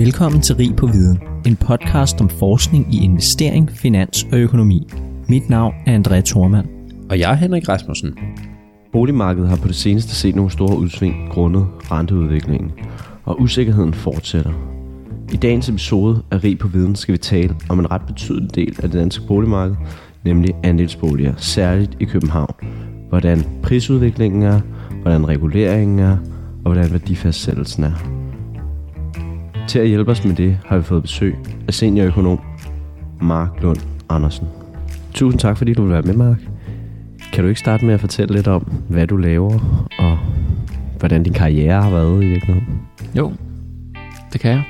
Velkommen til Rig på Viden, en podcast om forskning i investering, finans og økonomi. Mit navn er André Thormand. Og jeg er Henrik Rasmussen. Boligmarkedet har på det seneste set nogle store udsving grundet renteudviklingen, og usikkerheden fortsætter. I dagens episode af Rig på Viden skal vi tale om en ret betydelig del af det danske boligmarked, nemlig andelsboliger, særligt i København. Hvordan prisudviklingen er, hvordan reguleringen er, og hvordan værdifastsættelsen er. Til at hjælpe os med det har vi fået besøg af seniorøkonom Mark Lund Andersen. Tusind tak, fordi du vil være med, Mark. Kan du ikke starte med at fortælle lidt om, hvad du laver, og hvordan din karriere har været i virkeligheden? Jo, det kan jeg.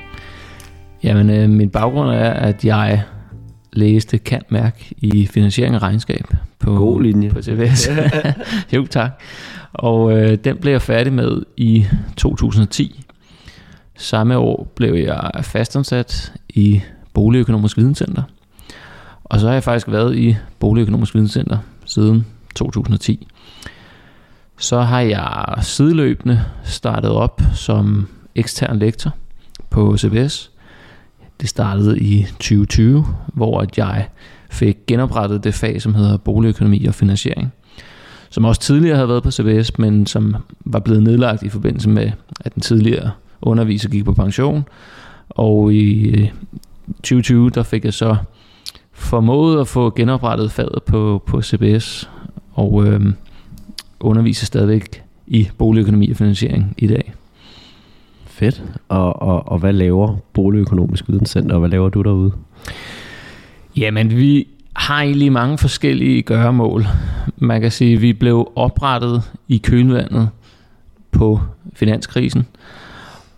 Jamen, øh, min baggrund er, at jeg læste kant mærk i finansiering af regnskab på, God linje. på CVS. jo, tak. Og øh, den blev jeg færdig med i 2010. Samme år blev jeg fastansat i Boligøkonomisk Videnscenter. Og så har jeg faktisk været i Boligøkonomisk Videnscenter siden 2010. Så har jeg sideløbende startet op som ekstern lektor på CBS. Det startede i 2020, hvor at jeg fik genoprettet det fag, som hedder boligøkonomi og finansiering. Som også tidligere havde været på CBS, men som var blevet nedlagt i forbindelse med, at den tidligere underviser gik på pension. Og i 2020, der fik jeg så formået at få genoprettet faget på, på CBS, og øhm, underviser stadigvæk i boligøkonomi og finansiering i dag. Fedt. Og, og, og hvad laver Boligøkonomisk Videnscenter, og hvad laver du derude? Jamen, vi har egentlig mange forskellige gøremål. Man kan sige, at vi blev oprettet i kølvandet på finanskrisen.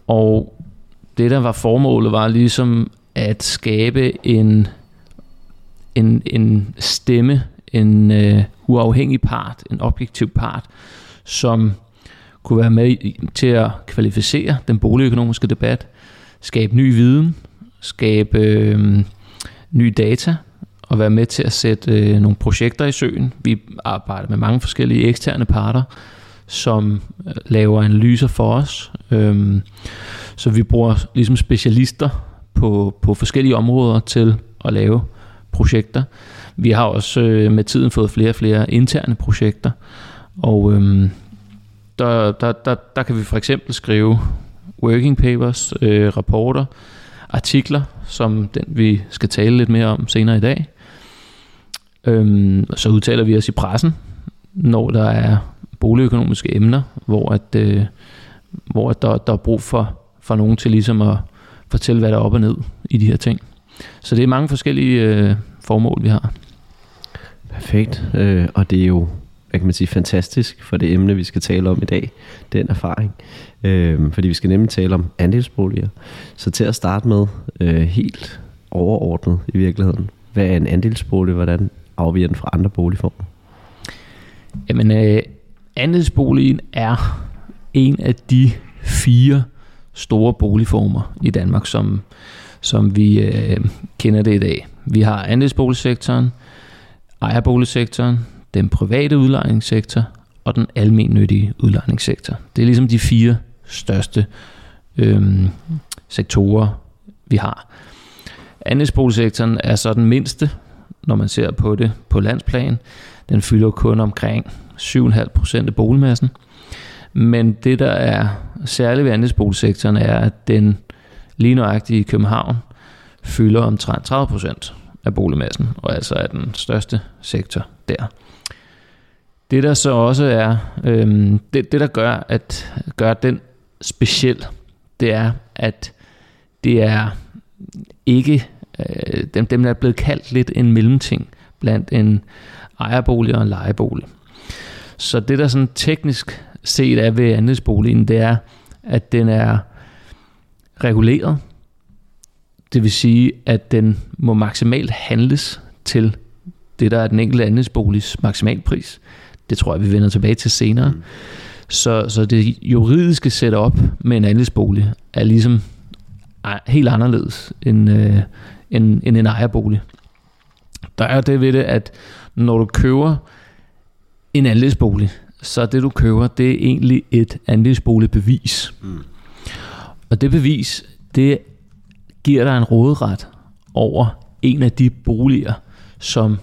Og det, der var formålet, var ligesom at skabe en, en, en stemme, en øh, uafhængig part, en objektiv part, som kunne være med til at kvalificere den boligøkonomiske debat, skabe ny viden, skabe øh, ny data og være med til at sætte øh, nogle projekter i søen. Vi arbejder med mange forskellige eksterne parter, som øh, laver analyser for os. Øhm, så vi bruger ligesom specialister på, på forskellige områder til at lave projekter. Vi har også øh, med tiden fået flere og flere interne projekter, og øhm, der, der, der, der kan vi for eksempel skrive working papers, øh, rapporter, artikler, som den vi skal tale lidt mere om senere i dag. Øhm, så udtaler vi os i pressen, når der er boligøkonomiske emner, hvor, at, øh, hvor at der, der er brug for, for nogen til ligesom at fortælle, hvad der er op og ned i de her ting. Så det er mange forskellige øh, formål, vi har. Perfekt. Øh, og det er jo hvad kan man sige, fantastisk for det emne, vi skal tale om i dag, den erfaring. Øh, fordi vi skal nemlig tale om andelsboliger. Så til at starte med, øh, helt overordnet i virkeligheden, hvad er en andelsbolig, hvordan afviger den fra andre boligformer? Jamen, øh, andelsboligen er en af de fire store boligformer i Danmark, som, som vi øh, kender det i dag. Vi har andelsboligsektoren, ejerboligsektoren, den private udlejningssektor og den almennyttige udlejningssektor. Det er ligesom de fire største øh, sektorer, vi har. Andelsboligsektoren er så den mindste, når man ser på det på landsplan. Den fylder kun omkring 7,5% af boligmassen. Men det, der er særligt ved andelsboligsektoren, er, at den lige nøjagtigt i København fylder omtrent 30% af boligmassen, og altså er den største sektor der. Det der så også er, øhm, det, det der gør, at gør den speciel, det er, at det er ikke, øh, dem, dem er blevet kaldt lidt en mellemting blandt en ejerbolig og en lejebolig. Så det der sådan teknisk set er ved andelsboligen, det er, at den er reguleret. Det vil sige, at den må maksimalt handles til det, der er den enkelte andelsboligs maksimalpris. Det tror jeg, vi vender tilbage til senere. Mm. Så, så det juridiske setup med en andelsbolig er ligesom helt anderledes end, øh, end, end en ejerbolig. Der er det ved det, at når du køber en andelsbolig, så det du køber, det er egentlig et andelsboligbevis. Mm. Og det bevis, det giver dig en råderet over en af de boliger, som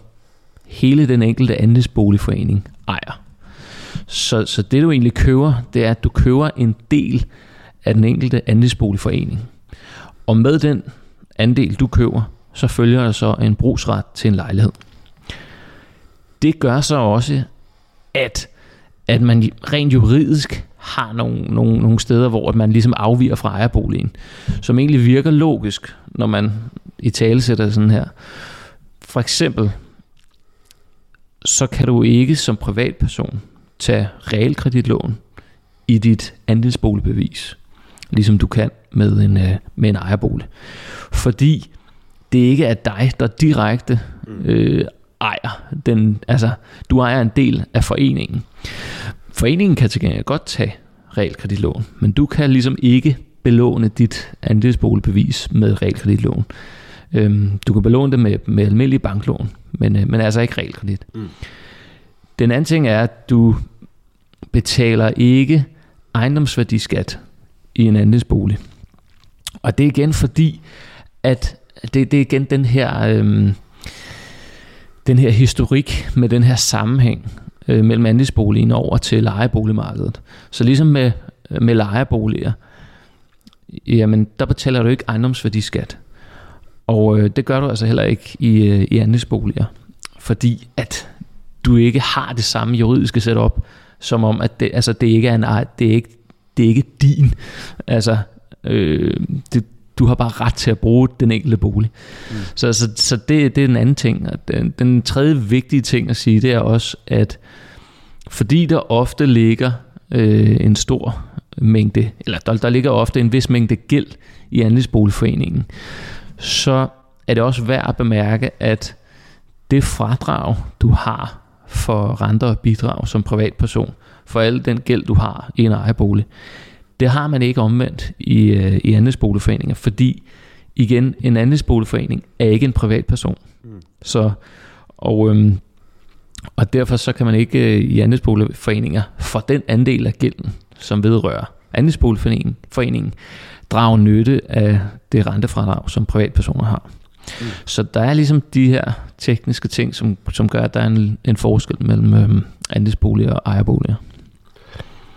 hele den enkelte andelsboligforening ejer. Så, så det du egentlig køber, det er, at du køber en del af den enkelte andelsboligforening. Og med den andel, du køber, så følger der så en brugsret til en lejlighed. Det gør så også, at, at man rent juridisk har nogle, nogle, nogle steder, hvor man ligesom afviger fra ejerboligen, som egentlig virker logisk, når man i tale sætter sådan her. For eksempel, så kan du ikke som privatperson tage realkreditlån i dit andelsboligbevis, ligesom du kan med en, øh, med en ejerbolig. Fordi det ikke er dig, der direkte øh, ejer den, altså du ejer en del af foreningen. Foreningen kan til gengæld godt tage realkreditlån, men du kan ligesom ikke belåne dit andelsboligbevis med realkreditlån. Øhm, du kan belåne det med, med almindelige banklån, men, øh, men altså ikke realkredit. Mm. Den anden ting er, at du betaler ikke ejendomsværdiskat i en andelsbolig. Og det er igen fordi, at det, det er igen den her, øhm, den her historik med den her sammenhæng øh, mellem andelsboligen over til lejeboligmarkedet. Så ligesom med, øh, med lejeboliger, jamen der betaler du ikke ejendomsværdiskat. Og øh, det gør du altså heller ikke i, øh, i andelsboliger, fordi at du ikke har det samme juridiske setup, som om at det, altså, det ikke er en det er ikke, det er ikke din. Altså, øh, det, du har bare ret til at bruge den enkelte bolig. Mm. Så, så, så det, det er den anden ting. Og den, den tredje vigtige ting at sige, det er også, at fordi der ofte ligger øh, en stor mængde, eller der, der ligger ofte en vis mængde gæld i andelsboligforeningen, så er det også værd at bemærke, at det fradrag, du har for renter og bidrag som privatperson, for al den gæld, du har i en ejerbolig, det har man ikke omvendt i, øh, i andelsboligforeninger, fordi igen, en andelsboligforening er ikke en privatperson. Mm. Så, og, øhm, og derfor så kan man ikke øh, i andelsboligforeninger for den andel af gælden, som vedrører andelsboligforeningen, foreningen, drage nytte af det rentefradrag, som privatpersoner har. Mm. Så der er ligesom de her tekniske ting, som, som gør, at der er en, en forskel mellem øhm, andelsboliger og ejerboliger.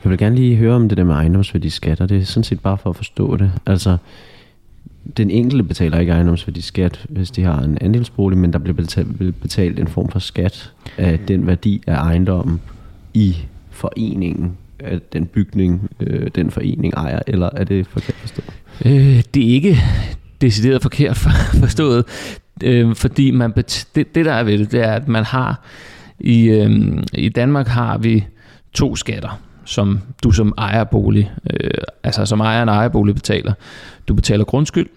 Jeg vil gerne lige høre om det der med ejendomsværdiskatter. Det er sådan set bare for at forstå det. Altså, den enkelte betaler ikke ejendomsværdiskat, hvis de har en andelsbolig, men der bliver betalt, betalt en form for skat af den værdi af ejendommen i foreningen, af den bygning, øh, den forening ejer, eller er det forkert forstået? Øh, det er ikke decideret forkert forstået, øh, fordi man det, det der er ved det, det er, at man har i, øh, i Danmark har vi to skatter som du som ejerbolig, øh, altså som ejer en ejerbolig betaler. Du betaler grundskyld,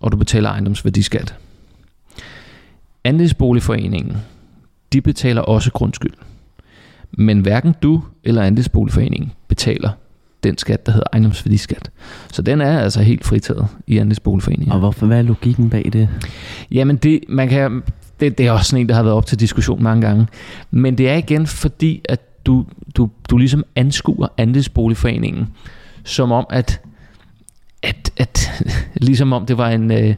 og du betaler ejendomsværdiskat. Andelsboligforeningen, de betaler også grundskyld. Men hverken du eller andelsboligforeningen betaler den skat, der hedder ejendomsværdiskat. Så den er altså helt fritaget i andelsboligforeningen. Og hvorfor, hvad er logikken bag det? Jamen det, man kan, det, det er også sådan en, der har været op til diskussion mange gange. Men det er igen fordi, at du, du, du ligesom anskuer andelsboligforeningen som om, at, at, at ligesom om det var en, øh,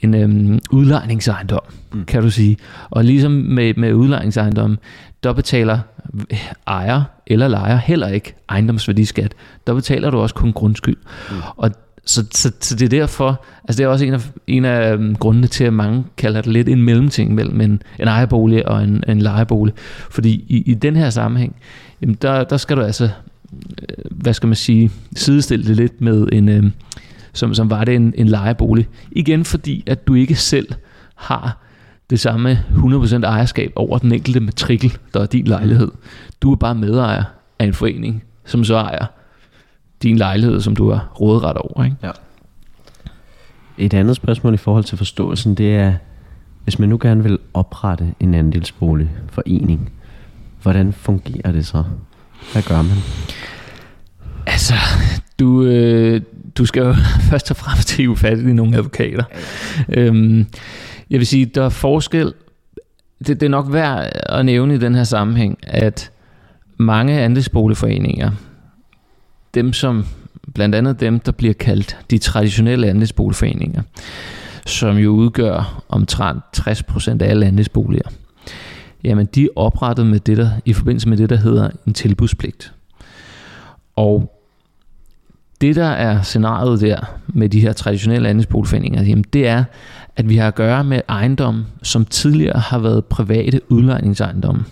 en øhm, udlejningsejendom, mm. kan du sige. Og ligesom med, med udlejningsejendom, der betaler ejer eller lejer heller ikke ejendomsværdiskat. Der betaler du også kun grundskyld. Mm. Og så, så, så det er derfor, altså det er også en af, en af um, grundene til, at mange kalder det lidt en mellemting mellem en, en ejerbolig og en, en lejebolig. Fordi i, i den her sammenhæng, jamen der, der skal du altså, øh, hvad skal man sige, sidestille det lidt med en, øh, som, som var det en, en lejebolig. Igen fordi, at du ikke selv har det samme 100% ejerskab over den enkelte matrikel, der er din lejlighed. Du er bare medejer af en forening, som så ejer din lejlighed, som du har rådret over. Ikke? Ja. Et andet spørgsmål i forhold til forståelsen, det er, hvis man nu gerne vil oprette en andelsboligforening, hvordan fungerer det så? Hvad gør man? Altså, du, øh, du skal jo først og fremmest hive fat i nogle advokater. Øhm, jeg vil sige, der er forskel. Det, det er nok værd at nævne i den her sammenhæng, at mange andelsboligforeninger dem, som blandt andet dem, der bliver kaldt de traditionelle andelsboligforeninger, som jo udgør omtrent 60% af alle andelsboliger, jamen de er oprettet med det der, i forbindelse med det, der hedder en tilbudspligt. Og det, der er scenariet der med de her traditionelle andelsboligforeninger, jamen det er, at vi har at gøre med ejendomme, som tidligere har været private udlejningsejendomme.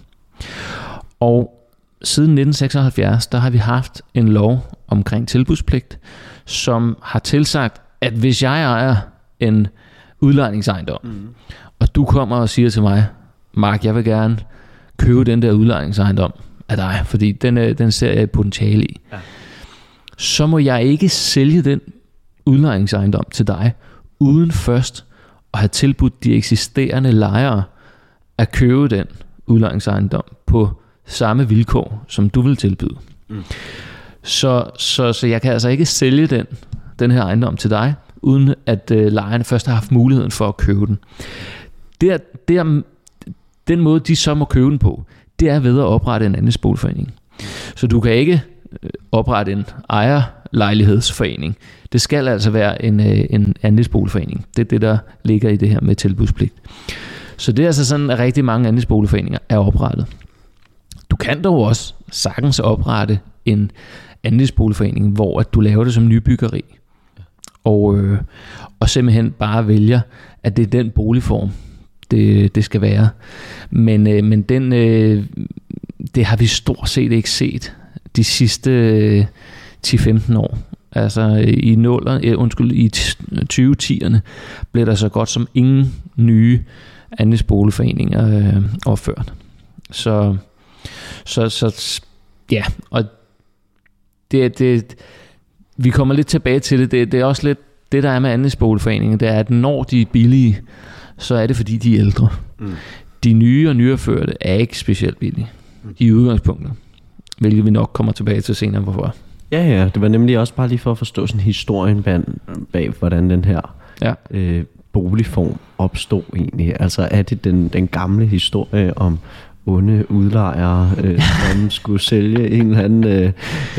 Og siden 1976, der har vi haft en lov omkring tilbudspligt, som har tilsagt, at hvis jeg ejer en udlejningsejendom, mm. og du kommer og siger til mig, Mark, jeg vil gerne købe den der udlejningsejendom af dig, fordi den, den ser jeg et potentiale i. Ja. Så må jeg ikke sælge den udlejningsejendom til dig, uden først at have tilbudt de eksisterende lejere at købe den udlejningsejendom på samme vilkår, som du vil tilbyde. Mm. Så, så, så jeg kan altså ikke sælge den, den her ejendom til dig, uden at øh, lejerne først har haft muligheden for at købe den. Der, der, den måde, de så må købe den på, det er ved at oprette en andelsboligforening. Så du kan ikke øh, oprette en ejerlejlighedsforening. Det skal altså være en, øh, en andelsboligforening. Det er det, der ligger i det her med tilbudspligt. Så det er altså sådan, at rigtig mange andelsboligforeninger er oprettet. Du kan dog også sagtens oprette en andelsboligforening, hvor at du laver det som nybyggeri. Og, øh, og simpelthen bare vælger, at det er den boligform, det, det skal være. Men, øh, men den, øh, det har vi stort set ikke set de sidste øh, 10-15 år. Altså i nuller, øh, undskyld, i 2010'erne blev der så godt som ingen nye andelsboligforeninger øh, opført. Så, så, så ja, og det, det, vi kommer lidt tilbage til det. det. Det er også lidt det, der er med andelsboligforeninger, det er, at når de er billige, så er det fordi, de er ældre. Mm. De nye og nyerførte er ikke specielt billige mm. i udgangspunktet, hvilket vi nok kommer tilbage til senere, hvorfor. Ja, ja, det var nemlig også bare lige for at forstå sådan historien bag, bag hvordan den her ja. øh, boligform opstod egentlig. Altså er det den, den gamle historie om onde udlejere, øh, som skulle sælge en eller anden øh,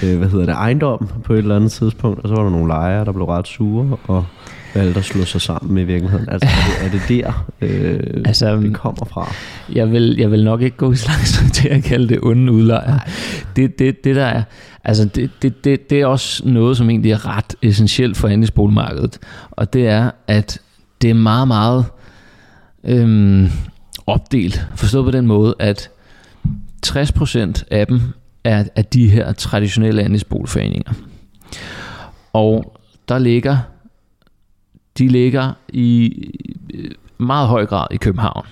øh, hvad hedder det, ejendom på et eller andet tidspunkt, og så var der nogle lejere, der blev ret sure, og valgte at slå sig sammen i virkeligheden? Altså, er det, er det der, øh, altså, det kommer fra? Jeg vil, jeg vil nok ikke gå så langt til at kalde det onde udlejere. Det, det, det der er, altså det, det, det, det er også noget, som egentlig er ret essentielt for andelsboligmarkedet, og det er, at det er meget, meget øhm, opdelt, forstået på den måde, at 60% af dem er, er de her traditionelle andelsboligforeninger. Og der ligger de ligger i meget høj grad i København.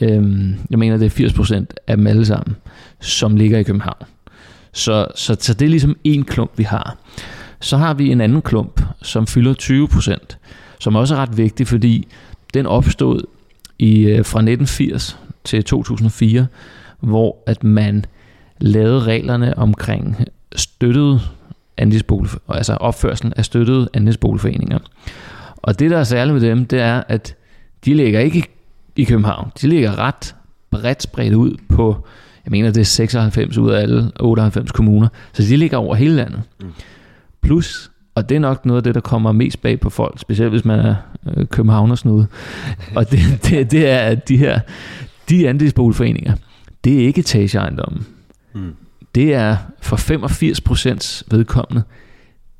Øhm, jeg mener, det er 80% af dem alle sammen, som ligger i København. Så, så, så det er ligesom en klump, vi har. Så har vi en anden klump, som fylder 20%, som også er ret vigtig, fordi den opstod i, øh, fra 1980 til 2004, hvor at man lavede reglerne omkring støttede andelsbolig, altså opførselen af støttede andelsboligforeninger. Og det, der er særligt med dem, det er, at de ligger ikke i København. De ligger ret bredt spredt ud på, jeg mener, det er 96 ud af alle 98 kommuner. Så de ligger over hele landet. Mm. Plus, og det er nok noget af det, der kommer mest bag på folk, specielt hvis man er øh, københavnersnude. og det, det, det er, at de her, de andelsboligforeninger, det er ikke etageejendomme. Mm. Det er for 85 procents vedkommende,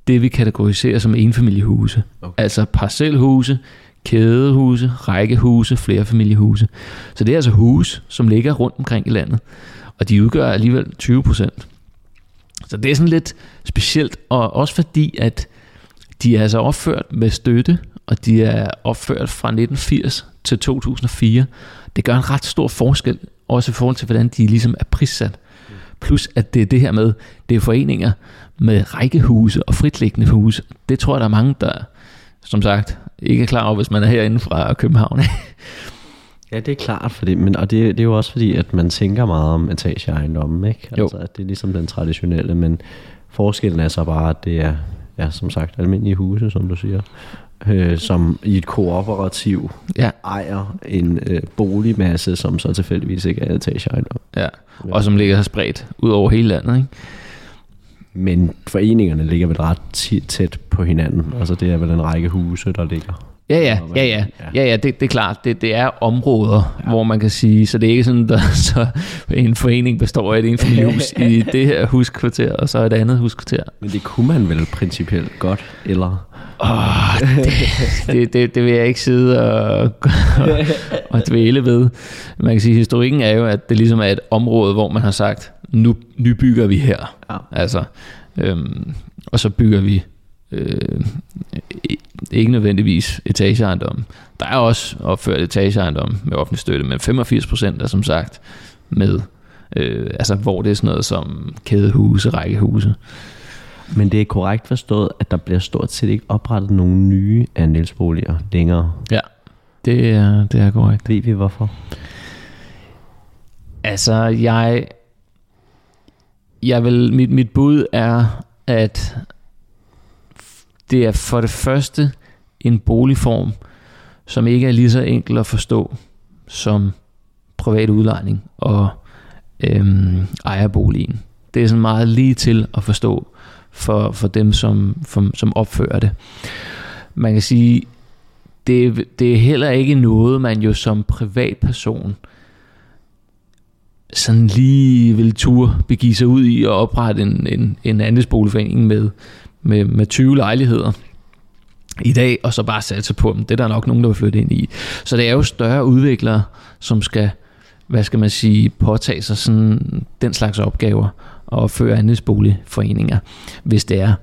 det vi kategoriserer som enfamiliehuse. Okay. Altså parcelhuse, kædehuse, rækkehuse, flerfamiliehuse. Så det er altså huse, som ligger rundt omkring i landet. Og de udgør alligevel 20 procent. Så det er sådan lidt specielt, og også fordi, at de er altså opført med støtte, og de er opført fra 1980 til 2004. Det gør en ret stor forskel, også i forhold til, hvordan de ligesom er prissat. Plus at det er det her med, det er foreninger med rækkehuse og fritliggende huse. Det tror jeg, der er mange, der som sagt ikke er klar over, hvis man er herinde fra København ja, det er klart, fordi, men, og det, det er jo også fordi, at man tænker meget om etageejendommen, ikke? Altså, at det er ligesom den traditionelle, men forskellen er så bare, at det er, ja, som sagt, almindelige huse, som du siger øh, som i et kooperativ ja. ejer en øh, boligmasse, som så tilfældigvis ikke er etageejendom. Ja, og som ligger spredt ud over hele landet. Ikke? Men foreningerne ligger vel ret tæt på hinanden. Altså det er vel en række huse, der ligger. Ja, ja, ja, ja, ja, ja det, det er klart. Det, det er områder, ja. hvor man kan sige, så det er ikke sådan, der så en forening består af et enfamiliehus i det her huskvarter, og så et andet huskvarter. Men det kunne man vel principielt godt, eller? Oh, det, det, det, det vil jeg ikke sidde og, og, og dvæle ved. Man kan sige, historikken er jo, at det ligesom er et område, hvor man har sagt, nu nybygger vi her. Ja. Altså, øhm, og så bygger vi øh, ikke nødvendigvis etageejendom. Der er også opført etageejendom med offentlig støtte, men 85 procent er som sagt med, øh, altså hvor det er sådan noget som kædehuse, rækkehuse. Men det er korrekt forstået, at der bliver stort set ikke oprettet nogle nye andelsboliger længere. Ja, det er, det er korrekt. Ved vi hvorfor? Altså, jeg, jeg vil, mit, mit bud er, at det er for det første en boligform, som ikke er lige så enkel at forstå som privat udlejning og øhm, ejerboligen. Det er sådan meget lige til at forstå for, for dem, som, for, som opfører det. Man kan sige, det, det er heller ikke noget, man jo som privatperson sådan lige vil tur begive sig ud i og oprette en, en, en andelsboligforening med, med, med 20 lejligheder i dag, og så bare satse på dem. Det er der nok nogen, der vil flytte ind i. Så det er jo større udviklere, som skal, hvad skal man sige, påtage sig sådan den slags opgaver og opføre andelsboligforeninger, hvis det er.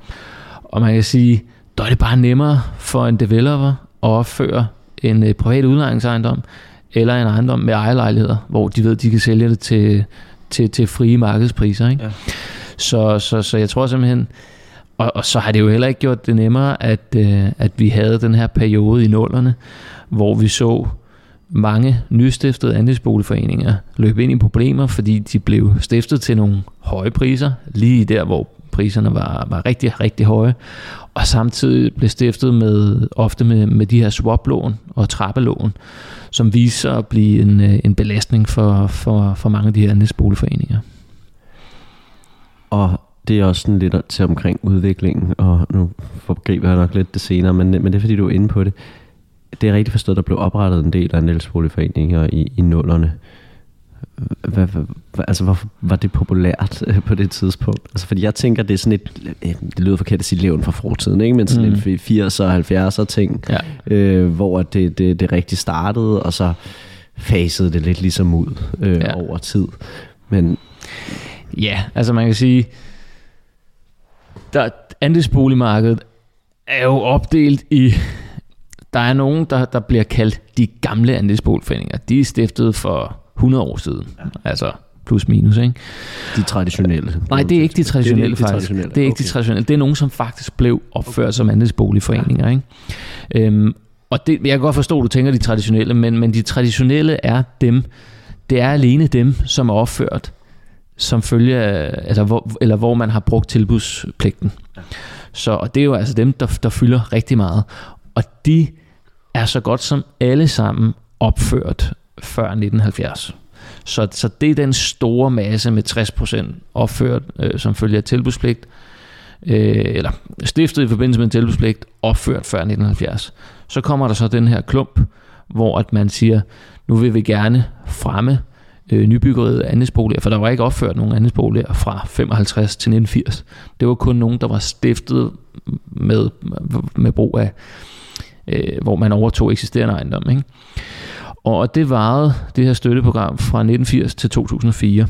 Og man kan sige, der er det bare nemmere for en developer at opføre en øh, privat udlejningsejendom, eller en ejendom med ejerlejligheder, hvor de ved, at de kan sælge det til, til, til frie markedspriser. Ikke? Ja. Så, så, så jeg tror simpelthen, og, og så har det jo heller ikke gjort det nemmere, at, øh, at vi havde den her periode i nullerne, hvor vi så mange nystiftede andelsboligforeninger løbe ind i problemer, fordi de blev stiftet til nogle høje priser, lige der, hvor priserne var, var rigtig, rigtig høje, og samtidig blev stiftet med, ofte med, med de her swaplån og trappelån, som viser at blive en, øh, en belastning for, for, for mange af de her andelsboligforeninger. Og det er også sådan lidt til omkring udviklingen, og nu forgriber jeg nok lidt det senere, men, men det er fordi, du er inde på det. Det er rigtig forstået, der blev oprettet en del af andelsboligforeninger i, i nullerne. Hvad, hvad, altså, hvorfor var det populært øh, på det tidspunkt? Altså, fordi jeg tænker, det er sådan et, øh, det lyder forkert at sige levn fra fortiden, ikke? men sådan mm. en 80'er og 70'er ting, ja. øh, hvor det, det, det rigtig startede, og så fasede det lidt ligesom ud øh, ja. over tid. Men Ja, altså man kan sige, der, andelsboligmarkedet er jo opdelt i, der er nogen, der, der bliver kaldt de gamle andelsboligforeninger. De er stiftet for 100 år siden. Ja. Altså plus minus, ikke? De traditionelle. Nej, det er ikke de traditionelle, det er ikke de traditionelle. faktisk. Det er ikke okay. de traditionelle. Det er nogen, som faktisk blev opført okay. som andelsboligforeninger, ja. ikke? Øhm, og det, jeg kan godt forstå, at du tænker de traditionelle, men, men de traditionelle er dem, det er alene dem, som er opført som følge af, altså hvor, eller hvor man har brugt tilbudspligten. Ja. Så og det er jo altså dem, der, der fylder rigtig meget. Og de er så godt som alle sammen opført før 1970. Så, så det er den store masse med 60% opført øh, som følge af tilbudspligt, øh, eller stiftet i forbindelse med en tilbudspligt, opført før 1970. Så kommer der så den her klump, hvor at man siger, nu vil vi gerne fremme øh, nybyggeriet af andelsboliger, for der var ikke opført nogen andelsboliger fra 55 til 1980. Det var kun nogen, der var stiftet med, med brug af, øh, hvor man overtog eksisterende ejendom. Ikke? Og det varede det her støtteprogram fra 1980 til 2004.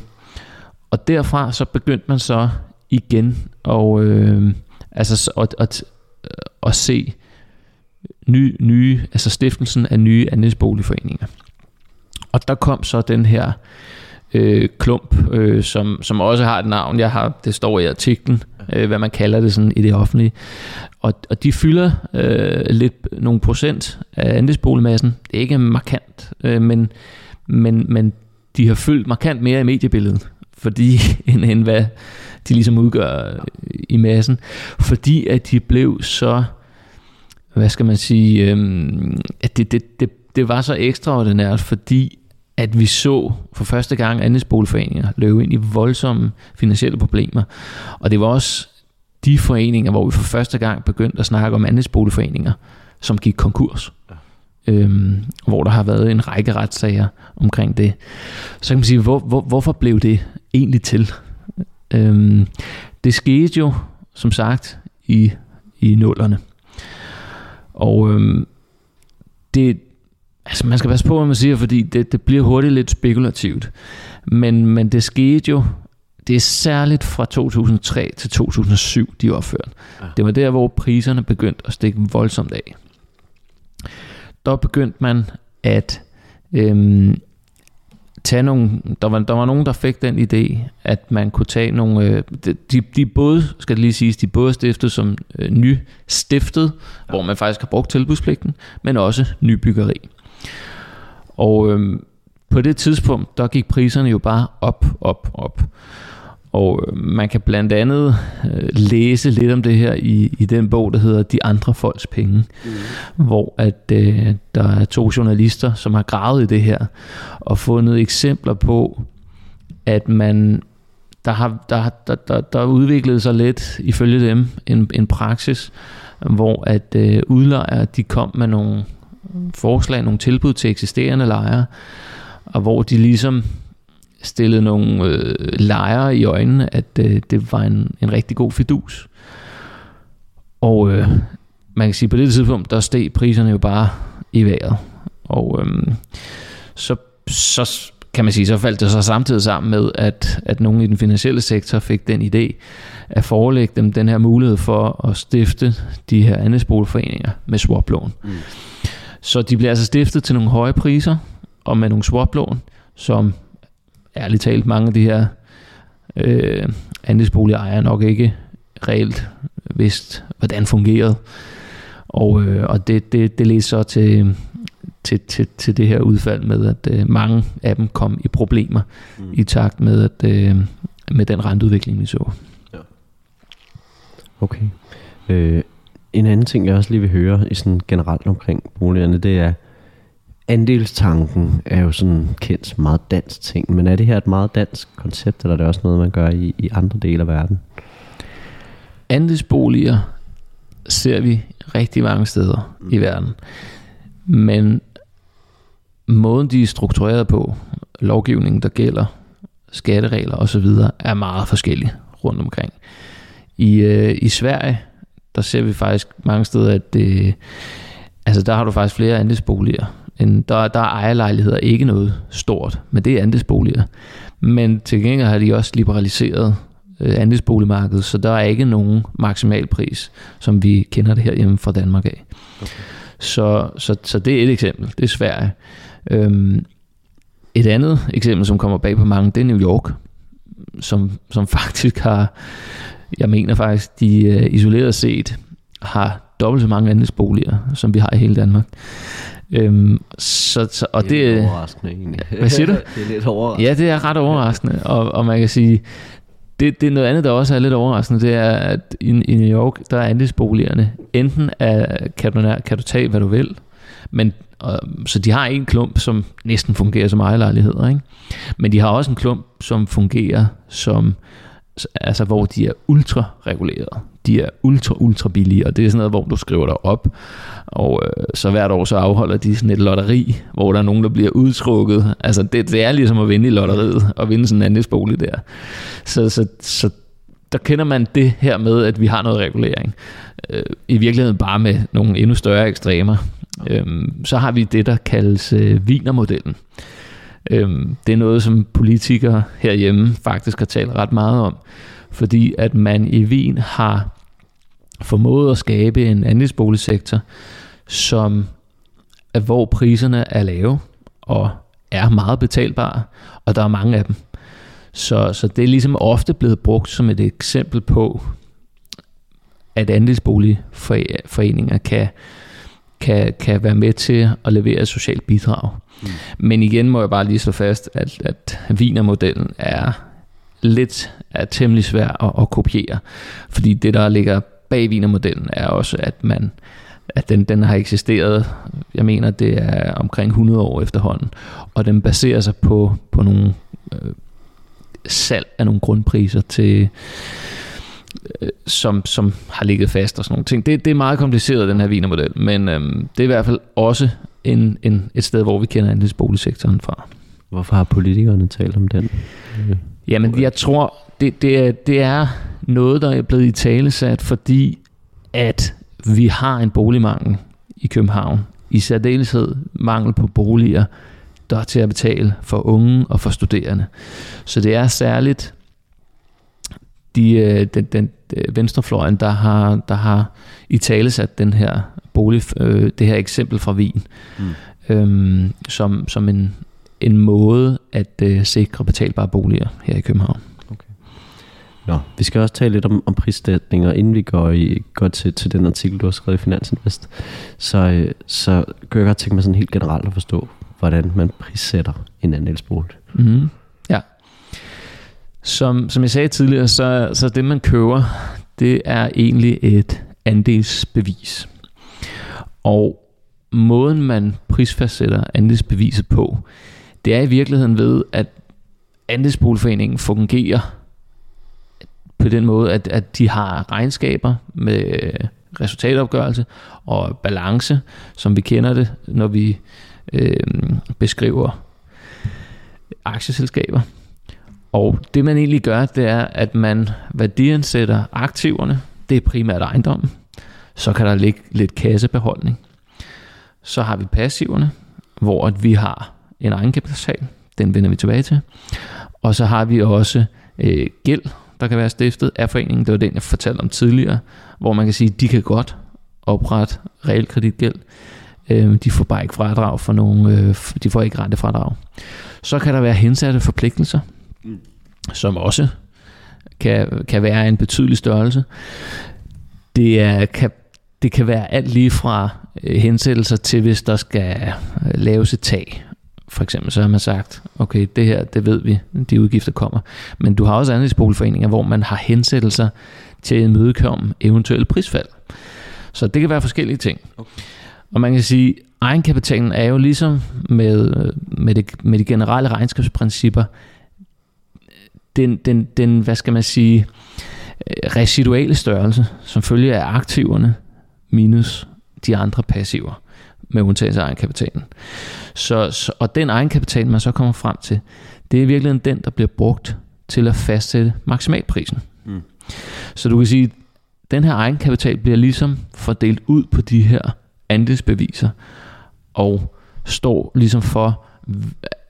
Og derfra så begyndte man så igen og, øh, altså, at, at, øh, at se nye, nye, altså stiftelsen af nye andelsboligforeninger. Og der kom så den her øh, klump, øh, som, som også har et navn. Jeg har, det står i artiklen, øh, hvad man kalder det sådan i det offentlige. Og, og de fylder øh, lidt nogle procent af andelsboligmassen. Det er ikke markant, øh, men, men, men de har fyldt markant mere i mediebilledet, fordi end, end hvad de ligesom udgør i massen. Fordi at de blev så, hvad skal man sige, øh, at det, det, det, det var så ekstraordinært, fordi at vi så for første gang andelsboligforeninger løbe ind i voldsomme finansielle problemer. Og det var også de foreninger, hvor vi for første gang begyndte at snakke om andelsboligforeninger, som gik konkurs. Ja. Øhm, hvor der har været en række retssager omkring det. Så kan man sige, hvor, hvor, hvorfor blev det egentlig til? Øhm, det skete jo, som sagt, i, i nullerne. Og øhm, det, altså man skal passe på, hvad man siger, fordi det, det bliver hurtigt lidt spekulativt. Men, men det skete jo, det er særligt fra 2003 til 2007, de er opført. Ja. Det var der, hvor priserne begyndte at stikke voldsomt af. Der begyndte man at øhm, tage nogle, der var, der var nogen, der fik den idé, at man kunne tage nogle, øh, de, de både, skal det lige siges, de både stiftet som øh, ny stiftet, ja. hvor man faktisk har brugt tilbudspligten, men også nybyggeri. Og øh, på det tidspunkt, der gik priserne jo bare op, op, op. Og øh, man kan blandt andet øh, læse lidt om det her i, i den bog, der hedder De andre folks penge, mm. hvor at øh, der er to journalister, som har gravet i det her og fundet eksempler på, at man der har der, der, der, der udviklet sig lidt ifølge dem en, en praksis, hvor at øh, udlejere de kom med nogle forslag, nogle tilbud til eksisterende lejere, og hvor de ligesom stillede nogle øh, lejere i øjnene, at øh, det var en, en rigtig god fidus. Og øh, man kan sige, på det tidspunkt, der steg priserne jo bare i vejret. Og øh, så, så kan man sige, så faldt det så samtidig sammen med, at, at nogen i den finansielle sektor fik den idé at forelægge dem den her mulighed for at stifte de her andelsboligforeninger med swaplån. Mm. Så de bliver altså stiftet til nogle høje priser og med nogle swaplån, som ærligt talt mange af de her øh, andelsboligejere nok ikke reelt vidst, hvordan fungerede. Og, øh, og det, det, det ledte så til, til, til, til det her udfald med, at øh, mange af dem kom i problemer mm. i takt med, at, øh, med den renteudvikling, vi så. Ja. Okay. Øh, en anden ting, jeg også lige vil høre i sådan generelt omkring boligerne, det er, andelstanken er jo sådan kendt meget dansk ting, men er det her et meget dansk koncept, eller er det også noget, man gør i, i andre dele af verden? Andelsboliger ser vi rigtig mange steder mm. i verden, men måden de er struktureret på, lovgivningen der gælder, skatteregler osv., er meget forskellige rundt omkring. I, øh, I Sverige, der ser vi faktisk mange steder, at det, altså der har du faktisk flere andelsboliger en, der, der er ejerlejligheder ikke noget stort, men det er andelsboliger. Men til gengæld har de også liberaliseret øh, andelsboligmarkedet, så der er ikke nogen maksimal pris, som vi kender det her hjemme fra Danmark af. Okay. Så, så, så det er et eksempel. Det er Sverige. Øhm, et andet eksempel, som kommer bag på mange, det er New York, som, som faktisk har, jeg mener faktisk, de uh, isoleret set har dobbelt så mange andelsboliger, som vi har i hele Danmark. Øhm, så, så, og det er lidt overraskende egentlig. Hvad siger du? det er lidt overraskende. Ja, det er ret overraskende, og, og man kan sige, det, det er noget andet, der også er lidt overraskende, det er, at i, i New York, der er andelsboligerne, enten er, kan, du, kan du tage, hvad du vil, men og, så de har en klump, som næsten fungerer som ejerlejligheder, ikke? men de har også en klump, som fungerer som, altså hvor de er ultra reguleret de er ultra, ultra billige, og det er sådan noget, hvor du skriver dig op, og øh, så hvert år så afholder de sådan et lotteri, hvor der er nogen, der bliver udtrukket. Altså det, det er ligesom at vinde i lotteriet, og vinde sådan en andelsbolig der. Så, så, så der kender man det her med, at vi har noget regulering. Øh, I virkeligheden bare med nogle endnu større ekstremer. Øh, så har vi det, der kaldes øh, Wienermodellen. Øh, det er noget, som politikere herhjemme faktisk har talt ret meget om fordi at man i Wien har formået at skabe en andelsboligsektor, som hvor priserne er lave og er meget betalbare, og der er mange af dem. Så, så det er ligesom ofte blevet brugt som et eksempel på, at andelsboligforeninger kan, kan, kan være med til at levere et socialt bidrag. Mm. Men igen må jeg bare lige slå fast, at, at Wiener-modellen er lidt er temmelig svær at, at kopiere. Fordi det, der ligger bag Wiener-modellen, er også, at man at den, den har eksisteret, jeg mener, det er omkring 100 år efterhånden, og den baserer sig på, på nogle øh, salg af nogle grundpriser til, øh, som, som har ligget fast og sådan nogle ting. Det, det er meget kompliceret, den her vinermodel, men øh, det er i hvert fald også en, en, et sted, hvor vi kender andelsboligsektoren fra. Hvorfor har politikerne talt om den? Jamen, jeg tror, det, det, er, det er noget, der er blevet i tale sat, fordi at vi har en boligmangel i København. I særdeleshed mangel på boliger, der er til at betale for unge og for studerende. Så det er særligt de, øh, den, den øh, venstrefløjen, der har, der har i tale sat den her bolig, øh, det her eksempel fra Wien, mm. øhm, som, som en, en måde at øh, sikre betalbare boliger her i København. Nå, vi skal også tale lidt om, om prissætninger, inden vi går, i, går til, til den artikel, du har skrevet i Finansinvest. Så, øh, så kan jeg godt tænke mig sådan helt generelt at forstå, hvordan man prissætter en andelsbolig. Mm-hmm. Som, som jeg sagde tidligere, så, så det man køber, det er egentlig et andelsbevis. Og måden man prisfastsætter andelsbeviset på, det er i virkeligheden ved, at andelsboligforeningen fungerer på den måde, at, at de har regnskaber med resultatopgørelse og balance, som vi kender det, når vi øh, beskriver aktieselskaber. Og det man egentlig gør, det er, at man værdiansætter aktiverne, det er primært ejendommen, så kan der ligge lidt kassebeholdning. Så har vi passiverne, hvor at vi har en egenkapital, den vender vi tilbage til. Og så har vi også øh, gæld, der kan være stiftet af foreningen. Det var den, jeg fortalte om tidligere, hvor man kan sige, at de kan godt oprette realkreditgæld. Øh, de får bare ikke fradrag for nogen, øh, de får ikke rentefradrag. Så kan der være hensatte forpligtelser, mm. som også kan, kan være en betydelig størrelse. Det, er, kan, det kan være alt lige fra øh, hensættelser til, hvis der skal laves et tag for eksempel, så har man sagt, okay, det her, det ved vi, de udgifter kommer. Men du har også andelsboligforeninger, hvor man har hensættelser til at imødekomme eventuelle prisfald. Så det kan være forskellige ting. Okay. Og man kan sige, egenkapitalen er jo ligesom med, med, det, med de generelle regnskabsprincipper, den, den, den, hvad skal man sige, residuale størrelse, som følger af aktiverne minus de andre passiver med undtagelse af egenkapitalen. Så, så, og den egenkapital, man så kommer frem til, det er virkelig den, der bliver brugt til at fastsætte maksimalprisen. Mm. Så du kan sige, at den her egenkapital bliver ligesom fordelt ud på de her andelsbeviser, og står ligesom for,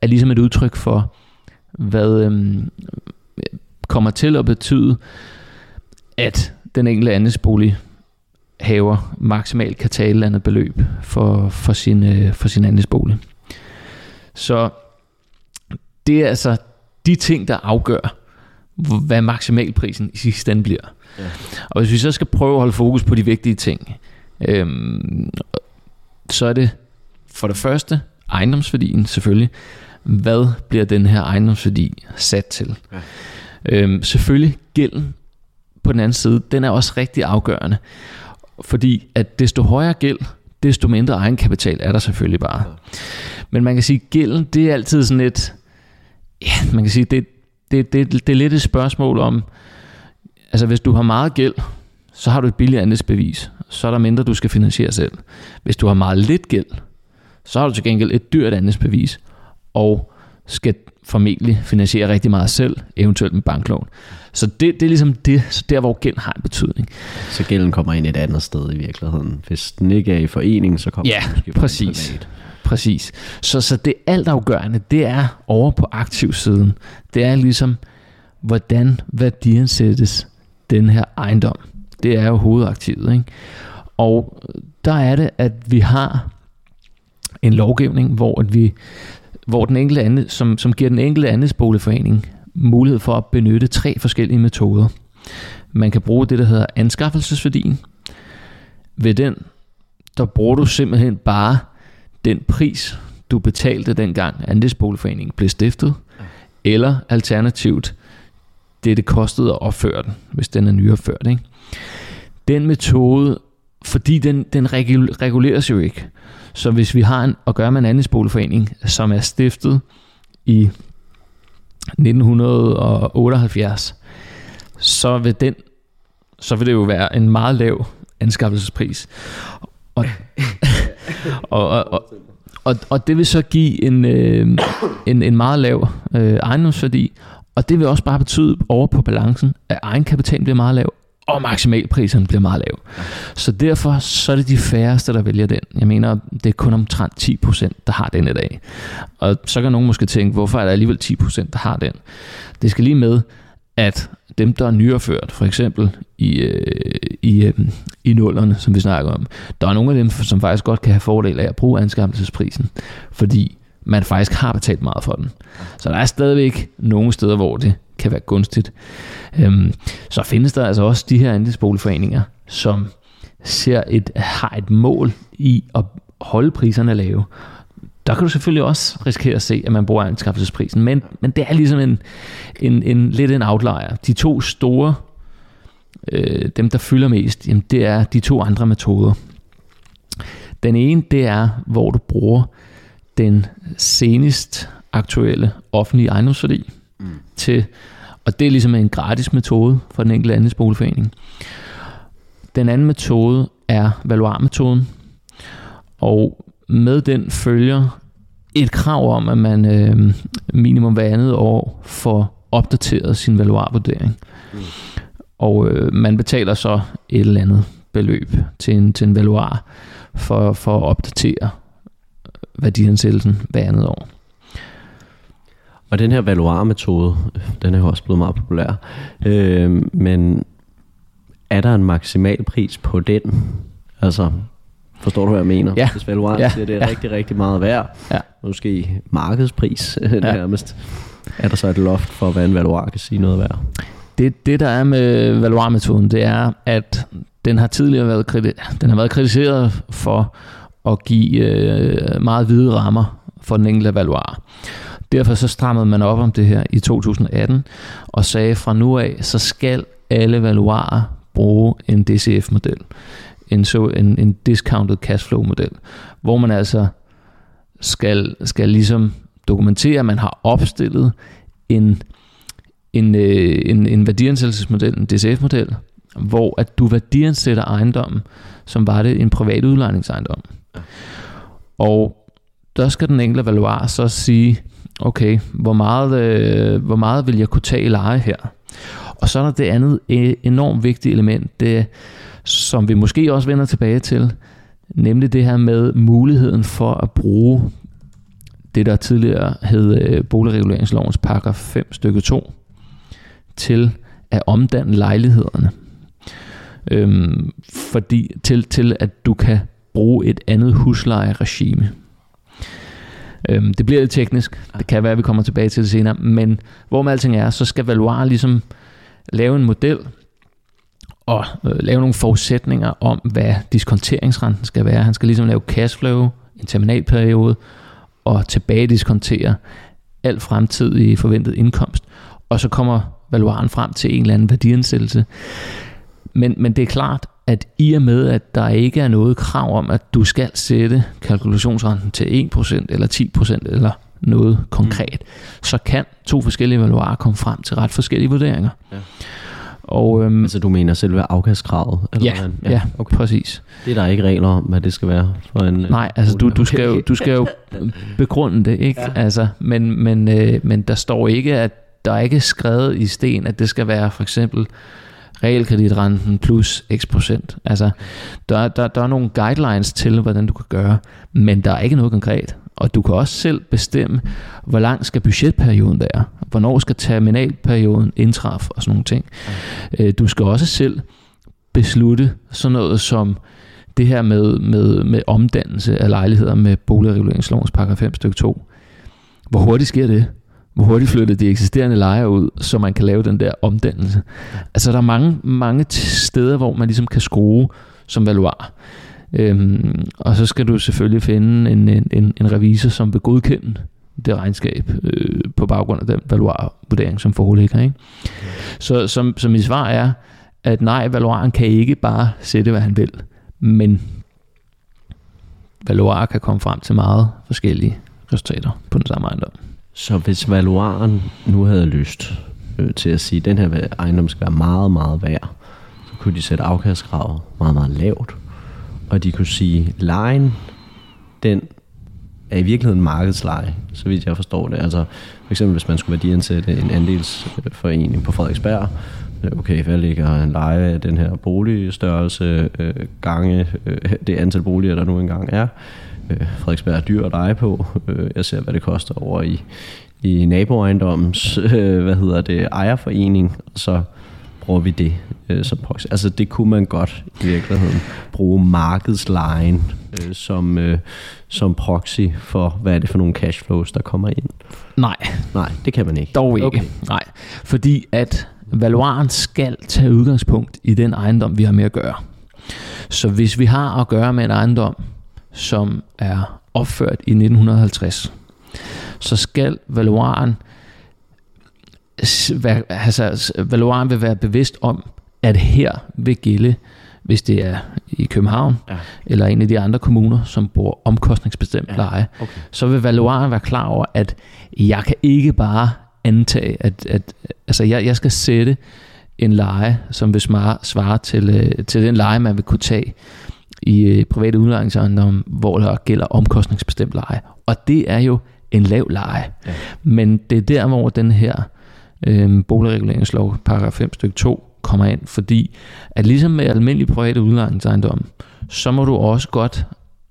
er ligesom et udtryk for, hvad øhm, kommer til at betyde, at den enkelte andelsbolig haver maksimalt kan tage et eller andet beløb for, for, sin, øh, for sin andelsbolig. Så det er altså de ting, der afgør, hvad maksimalprisen i sidste ende bliver. Ja. Og hvis vi så skal prøve at holde fokus på de vigtige ting, øhm, så er det for det første ejendomsværdien selvfølgelig. Hvad bliver den her ejendomsværdi sat til? Ja. Øhm, selvfølgelig gælden på den anden side, den er også rigtig afgørende. Fordi at desto højere gæld, desto mindre egenkapital er der selvfølgelig bare. Men man kan sige, at gælden, det er altid sådan et, ja, man kan sige, det, det, det, det er lidt et spørgsmål om, altså hvis du har meget gæld, så har du et billigt andelsbevis, så er der mindre, du skal finansiere selv. Hvis du har meget lidt gæld, så har du til gengæld et dyrt andelsbevis, og skal formentlig finansiere rigtig meget selv, eventuelt med banklån. Så det, det er ligesom det, så der hvor gæld har en betydning. Så gælden kommer ind et andet sted i virkeligheden. Hvis den ikke er i forening, så kommer ja, den måske præcis. Privat. Præcis. Så, så det altafgørende, det er over på aktivsiden. Det er ligesom, hvordan værdiansættes den her ejendom. Det er jo hovedaktivet. Ikke? Og der er det, at vi har en lovgivning, hvor at vi hvor den enkelte anden, som, som giver den enkelte andelsboligforening mulighed for at benytte tre forskellige metoder. Man kan bruge det, der hedder anskaffelsesværdien. Ved den, der bruger du simpelthen bare den pris, du betalte dengang andelsboligforeningen blev stiftet, eller alternativt det, det kostede at opføre den, hvis den er nyopført. Ikke? Den metode, fordi den, den reguleres jo ikke, så hvis vi har en, at gøre med en andelsboligforening, som er stiftet i 1978, så vil den så vil det jo være en meget lav anskaffelsespris. Og, og, og, og, og, og det vil så give en, øh, en, en meget lav øh, ejendomsværdi, og det vil også bare betyde over på balancen, at egenkapitalen bliver meget lav, og maksimalprisen bliver meget lav. Så derfor så er det de færreste, der vælger den. Jeg mener, det er kun omtrent 10%, der har den i dag. Og så kan nogen måske tænke, hvorfor er der alligevel 10%, der har den? Det skal lige med, at dem, der er nyerført, for eksempel i, øh, i, øh, i nullerne, som vi snakker om, der er nogle af dem, som faktisk godt kan have fordel af at bruge anskaffelsesprisen, fordi man faktisk har betalt meget for den. Så der er stadigvæk nogle steder, hvor det kan være gunstigt. Øhm, så findes der altså også de her andelsboligforeninger, som ser et, har et mål i at holde priserne lave. Der kan du selvfølgelig også risikere at se, at man bruger anskaffelsesprisen, men, men det er ligesom en, en, en, lidt en outlier. De to store, øh, dem der fylder mest, jamen det er de to andre metoder. Den ene, det er, hvor du bruger den senest aktuelle offentlige ejendomsværdi mm. til, og det er ligesom en gratis metode for den enkelte andelsboligforening. Den anden metode er valuarmetoden, og med den følger et krav om, at man øh, minimum hver andet år får opdateret sin valuarvurdering. Mm. Og øh, man betaler så et eller andet beløb til en, til en valuar for, for at opdatere værdiansættelsen hver andet år. Og den her valuarmetode, den er jo også blevet meget populær. Øh, men er der en maksimal pris på den? Altså, forstår du, hvad jeg mener? Ja. Hvis valuaren ja. siger, det er ja. rigtig, rigtig meget værd, ja. måske markedspris ja. nærmest, er der så et loft for, hvad en valuar kan sige noget værd? Det, det der er med valuarmetoden, det er, at den har tidligere været, den har været kritiseret for at give øh, meget hvide rammer for den enkelte valuar. Derfor så strammede man op om det her i 2018 og sagde fra nu af, så skal alle valuarer bruge en DCF-model, en, så, en, en discounted cashflow-model, hvor man altså skal, skal ligesom dokumentere, at man har opstillet en, en, øh, en, en værdiansættelsesmodel, en DCF-model, hvor at du værdiansætter ejendommen, som var det en privat udlejningsejendom. Og der skal den enkelte valuar så sige, okay, hvor meget, øh, hvor meget vil jeg kunne tage i leje her? Og så er der det andet e, enormt vigtige element, det, som vi måske også vender tilbage til, nemlig det her med muligheden for at bruge det, der tidligere hed øh, boligreguleringslovens paragraf 5 stykke 2, til at omdanne lejlighederne. Øhm, fordi til, til at du kan bruge et andet huslejeregime. Øhm, det bliver lidt teknisk. Det kan være, at vi kommer tilbage til det senere. Men hvor med alting er, så skal Valuar ligesom lave en model og øh, lave nogle forudsætninger om, hvad diskonteringsrenten skal være. Han skal ligesom lave cashflow, en terminalperiode, og tilbage diskontere al fremtidig forventet indkomst. Og så kommer valuaren frem til en eller anden værdiansættelse. Men, men det er klart, at i og med, at der ikke er noget krav om, at du skal sætte kalkulationsrenten til 1% eller 10% eller noget konkret, mm. så kan to forskellige valuarer komme frem til ret forskellige vurderinger. Ja. Og, øhm, altså du mener selve afkastkravet? Eller ja, hvordan? ja, ja okay. præcis. Det er der ikke regler om, hvad det skal være for en... Nej, altså du, du, skal, jo, du skal jo begrunde det, ikke? Ja. Altså, men, men, øh, men der står ikke, at der er ikke skrevet i sten, at det skal være for eksempel realkreditrenten plus x procent. Altså, der, der, der er nogle guidelines til, hvordan du kan gøre, men der er ikke noget konkret. Og du kan også selv bestemme, hvor lang skal budgetperioden være. Hvornår skal terminalperioden indtræffe og sådan nogle ting. Okay. Du skal også selv beslutte sådan noget som det her med, med, med omdannelse af lejligheder med boligreguleringslovens paragraf 5 stykke 2. Hvor hurtigt sker det? Hvor hurtigt flytter de eksisterende lejre ud, så man kan lave den der omdannelse. Altså der er mange, mange steder, hvor man ligesom kan skrue som valuar. Øhm, og så skal du selvfølgelig finde en, en, en revisor, som vil godkende det regnskab øh, på baggrund af den valuarvurdering, som foreligger. Ikke? Så som, som mit svar er, at nej, valuaren kan ikke bare sætte, hvad han vil, men valuarer kan komme frem til meget forskellige resultater på den samme ejendom. Så hvis valuaren nu havde lyst øh, til at sige, at den her ejendom skal være meget, meget værd, så kunne de sætte afkastkravet meget, meget lavt. Og de kunne sige, lejen, den er i virkeligheden markedsleje, så vidt jeg forstår det. Altså for eksempel hvis man skulle værdiansætte en andelsforening på Frederiksberg, øh, okay, hvad ligger en leje af den her boligstørrelse øh, gange øh, det antal boliger, der nu engang er. Øh, Frederiksberg er dyr at leje på. Øh, jeg ser, hvad det koster over i, i naboejendommens øh, hvad hedder det, ejerforening, så bruger vi det øh, som proxy. Altså det kunne man godt i virkeligheden bruge markedslejen øh, som, øh, som proxy for, hvad er det for nogle cashflows, der kommer ind. Nej, Nej, det kan man ikke. dog ikke. Okay. Nej, fordi at valuaren skal tage udgangspunkt i den ejendom, vi har med at gøre. Så hvis vi har at gøre med en ejendom, som er opført i 1950, så skal valuaren altså, valuaren vil være bevidst om, at her vil gælde, hvis det er i København, Ja. eller en af de andre kommuner, som bruger omkostningsbestemt Ja. ja. leje, Okay. så vil valuaren være klar over, at jeg kan ikke bare antage, at, at altså jeg, jeg skal sætte en leje, som vil svare, svare til, øh, til den leje, man vil kunne tage i øh, private udlejningsejendomme, hvor der gælder omkostningsbestemt leje. Og det er jo en lav leje. Ja. Men det er der, hvor den her øh, boligreguleringslov, paragraf 5 stykke 2, kommer ind, fordi at ligesom med almindelige private udlejningsejendomme, så må du også godt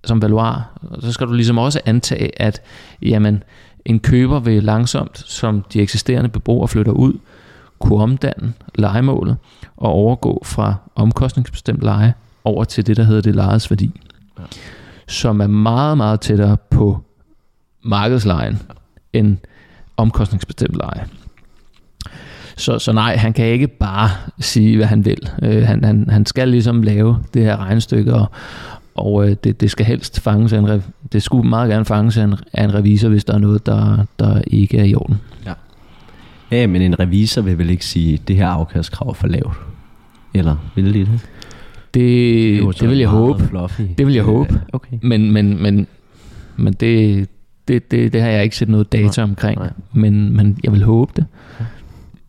som valuar, så skal du ligesom også antage, at jamen, en køber vil langsomt, som de eksisterende beboere flytter ud, kunne omdanne legemålet og overgå fra omkostningsbestemt leje over til det, der hedder det lejedes værdi. Ja. Som er meget, meget tættere på markedslejen end omkostningsbestemt leje. Så, så nej, han kan ikke bare sige, hvad han vil. Øh, han, han, han skal ligesom lave det her regnestykke, og, og øh, det, det skal helst fanges af en, rev- det skulle meget gerne fanges af en, af en revisor, hvis der er noget, der, der ikke er i orden. Ja, men en revisor vil vel ikke sige, at det her afkastkrav er for lavt? Eller vil de det? Det, det, vil jeg håbe. Fluffy. Det vil jeg håbe. Okay. Men, men, men, men det, det, det, det har jeg ikke set noget data omkring. nej. Men, men jeg vil håbe det.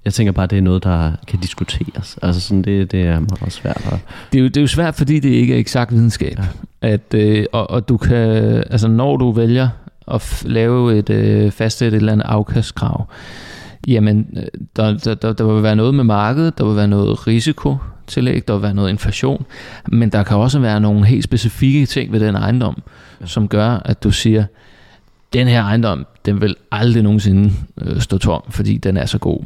Jeg tænker bare, det er noget, der kan diskuteres. Altså sådan, det, det er meget svært at... Det er, jo, det er jo svært, fordi det ikke er eksakt videnskab. Ja. At, øh, og, og du kan, altså når du vælger at lave et øh, fastsætte et eller andet afkastkrav, jamen øh, der, der, der, der vil være noget med markedet, der vil være noget risikotillæg, der vil være noget inflation, men der kan også være nogle helt specifikke ting ved den ejendom, som gør, at du siger, den her ejendom, den vil aldrig nogensinde øh, stå tom, fordi den er så god.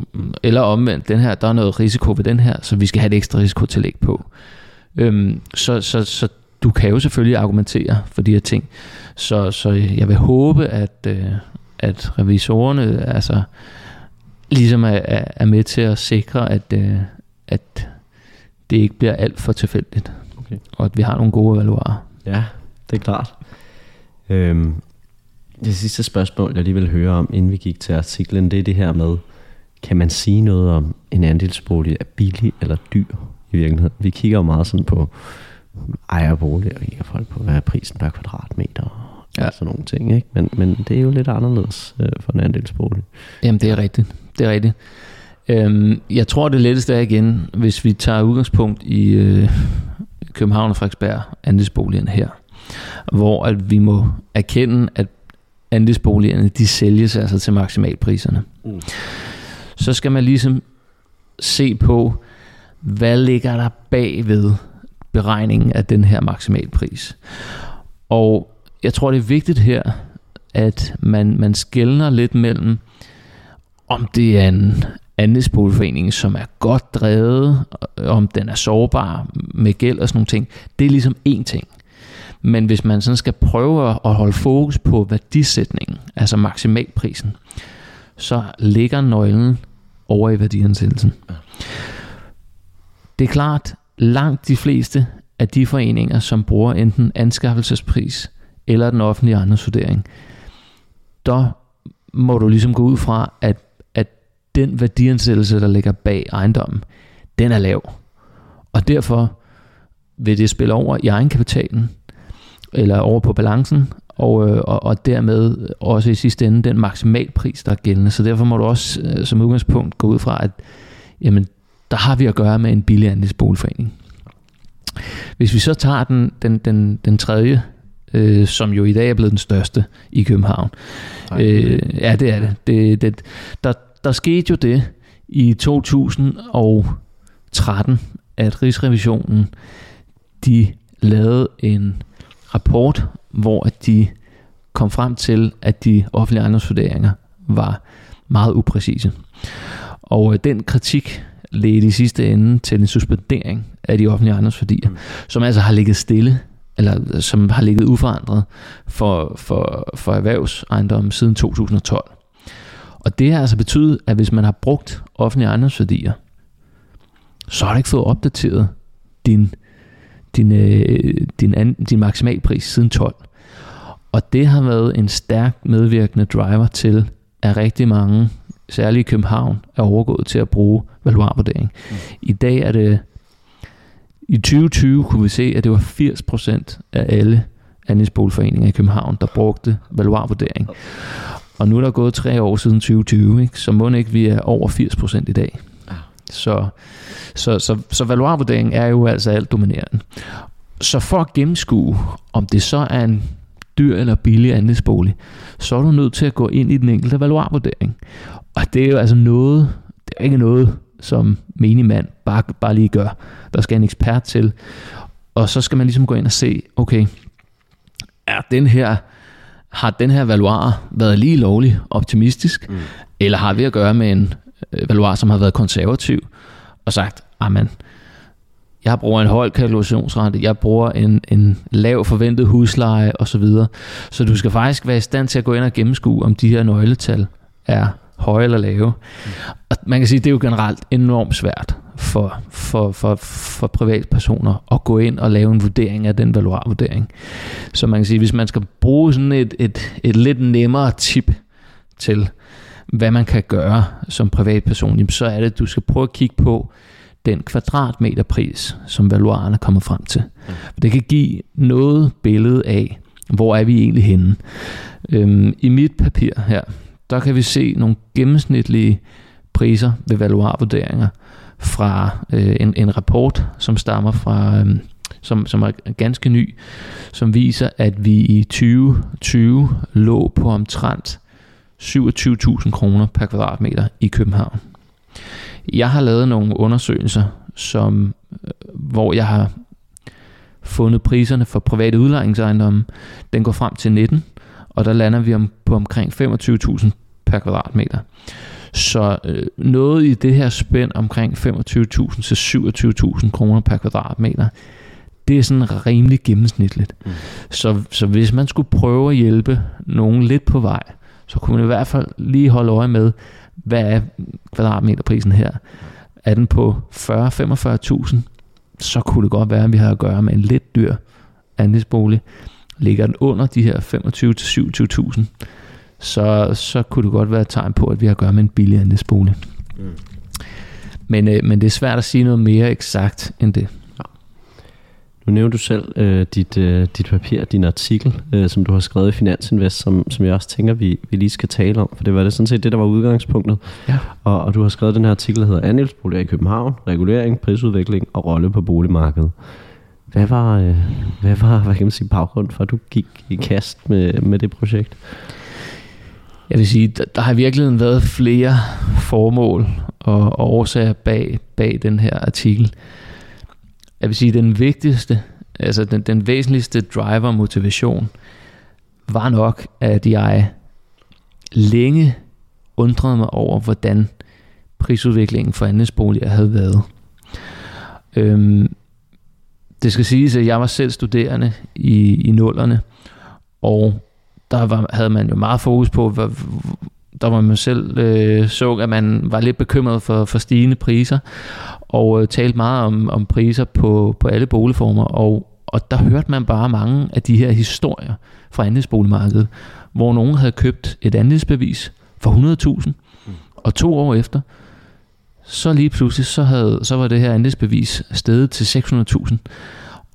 Eller omvendt, den her, der er noget risiko ved den her, så vi skal have et ekstra risikotillæg på. Øhm, så, så, så du kan jo selvfølgelig argumentere for de her ting. Så, så jeg vil håbe, at, øh, at revisorerne altså, ligesom er, er, er med til at sikre, at, øh, at det ikke bliver alt for tilfældigt. Okay. Og at vi har nogle gode evaluarer. Ja, det er klart. Øhm, det sidste spørgsmål, jeg lige vil høre om, inden vi gik til artiklen, det er det her med, kan man sige noget om, en andelsbolig er billig eller dyr i virkeligheden? Vi kigger jo meget sådan på ejerbolig, og kigger folk på, hvad er prisen per kvadratmeter, og Ja. sådan nogle ting, ikke? Men, men det er jo lidt anderledes øh, for en andelsbolig. Jamen, det er rigtigt. Det er rigtigt. Øhm, jeg tror, det letteste er igen, hvis vi tager udgangspunkt i øh, København og Frederiksberg, andelsboligerne her, hvor at vi må erkende, at andelsboligerne, de sælges altså til maksimalpriserne. Mm. Så skal man ligesom se på, hvad ligger der bagved beregningen af den her maksimalpris. Og jeg tror, det er vigtigt her, at man, man skældner lidt mellem, om det er en andelsboligforening, som er godt drevet, om den er sårbar med gæld og sådan nogle ting. Det er ligesom én ting. Men hvis man sådan skal prøve at holde fokus på værdisætningen, altså maksimalprisen, så ligger nøglen over i værdiansættelsen. Det er klart, langt de fleste af de foreninger, som bruger enten anskaffelsespris eller den offentlige ejendomsvurdering, der må du ligesom gå ud fra, at den værdiansættelse, der ligger bag ejendommen, den er lav. Og derfor vil det spille over i egenkapitalen, eller over på balancen, og, øh, og, og dermed også i sidste ende den maksimalpris, der er gældende. Så derfor må du også øh, som udgangspunkt gå ud fra, at jamen, der har vi at gøre med en billig andelsboligforening. Hvis vi så tager den, den, den, den tredje, øh, som jo i dag er blevet den største i København. Øh, ja, det er det. det, det der, der skete jo det i 2013, at Rigsrevisionen de lavede en rapport, hvor de kom frem til, at de offentlige ejendomsvurderinger var meget upræcise. Og øh, den kritik ledte i sidste ende til en suspendering af de offentlige ejendomsværdier, mm. som altså har ligget stille, eller som har ligget uforandret for, for, for erhvervsejendommen siden 2012. Og det har altså betydet, at hvis man har brugt offentlige ejendomsværdier, så har du ikke fået opdateret din, din, øh, din, an, din maksimalpris siden 12. Og det har været en stærk medvirkende driver til, at rigtig mange, særligt i København, er overgået til at bruge valuarvurdering. Mm. I dag er det, i 2020 kunne vi se, at det var 80% af alle andelsboligforeninger i København, der brugte valuarvurdering. Og nu er der gået tre år siden 2020, ikke? så må ikke vi er over 80% i dag. Så, så, så, så valuarvurdering er jo altså alt dominerende. Så for at gennemskue, om det så er en dyr eller billig andelsbolig, så er du nødt til at gå ind i den enkelte valuarvurdering. Og det er jo altså noget, det er ikke noget, som menigmand bare, bare lige gør. Der skal en ekspert til. Og så skal man ligesom gå ind og se, okay, er den her, har den her valuar været lige lovlig optimistisk, mm. eller har vi at gøre med en øh, valuar, som har været konservativ, og sagt, amen, jeg bruger en høj kalkulationsrente, jeg bruger en, en lav forventet husleje osv. Så, så du skal faktisk være i stand til at gå ind og gennemskue, om de her nøgletal er høje eller lave. Mm. Og man kan sige, at det er jo generelt enormt svært for, for, for, for privatpersoner at gå ind og lave en vurdering af den valuarvurdering. Så man kan sige, hvis man skal bruge sådan et, et, et lidt nemmere tip til, hvad man kan gøre som privatperson, så er det, at du skal prøve at kigge på, den kvadratmeterpris, som valuaren er kommet frem til. Mm. Det kan give noget billede af, hvor er vi egentlig henne. Øhm, I mit papir her, der kan vi se nogle gennemsnitlige priser ved valuarvurderinger fra øh, en, en rapport, som stammer fra, øh, som, som er ganske ny, som viser, at vi i 2020 lå på omtrent 27.000 kroner per kvadratmeter i København. Jeg har lavet nogle undersøgelser, som, øh, hvor jeg har fundet priserne for private udlejningsejendomme. Den går frem til 19, og der lander vi om, på omkring 25.000 per kvadratmeter. Så øh, noget i det her spænd omkring 25.000 til 27.000 kroner per kvadratmeter, det er sådan rimelig gennemsnitligt. Mm. Så, så hvis man skulle prøve at hjælpe nogen lidt på vej, så kunne man i hvert fald lige holde øje med, hvad er kvadratmeterprisen her? Er den på 40-45.000, så kunne det godt være, at vi har at gøre med en lidt dyr andelsbolig. Ligger den under de her 25-27.000, så, så kunne det godt være et tegn på, at vi har at gøre med en billig andelsbolig. Mm. Men, øh, men det er svært at sige noget mere eksakt end det. Nu nævner du selv øh, dit, øh, dit papir, din artikel, øh, som du har skrevet i Finansinvest, som, som jeg også tænker, vi, vi lige skal tale om, for det var det sådan set det, der var udgangspunktet. Ja. Og, og du har skrevet den her artikel, der hedder Andelsboliger i København, regulering, prisudvikling og rolle på boligmarkedet. Hvad var, øh, hvad var hvad kan man sige, baggrund for, at du gik i kast med, med det projekt? Jeg vil sige, der, der har i virkeligheden været flere formål og, og årsager bag, bag den her artikel jeg vil sige, den vigtigste, altså den, den væsentligste driver motivation, var nok, at jeg længe undrede mig over, hvordan prisudviklingen for andelsboliger havde været. Øhm, det skal siges, at jeg var selv studerende i, i nullerne, og der var, havde man jo meget fokus på, hvad, der var man selv øh, så, at man var lidt bekymret for, for stigende priser, og øh, talte meget om, om priser på, på alle boligformer, og, og der hørte man bare mange af de her historier fra andelsboligmarkedet, hvor nogen havde købt et andelsbevis for 100.000, og to år efter, så lige pludselig, så, havde, så var det her andelsbevis steget til 600.000.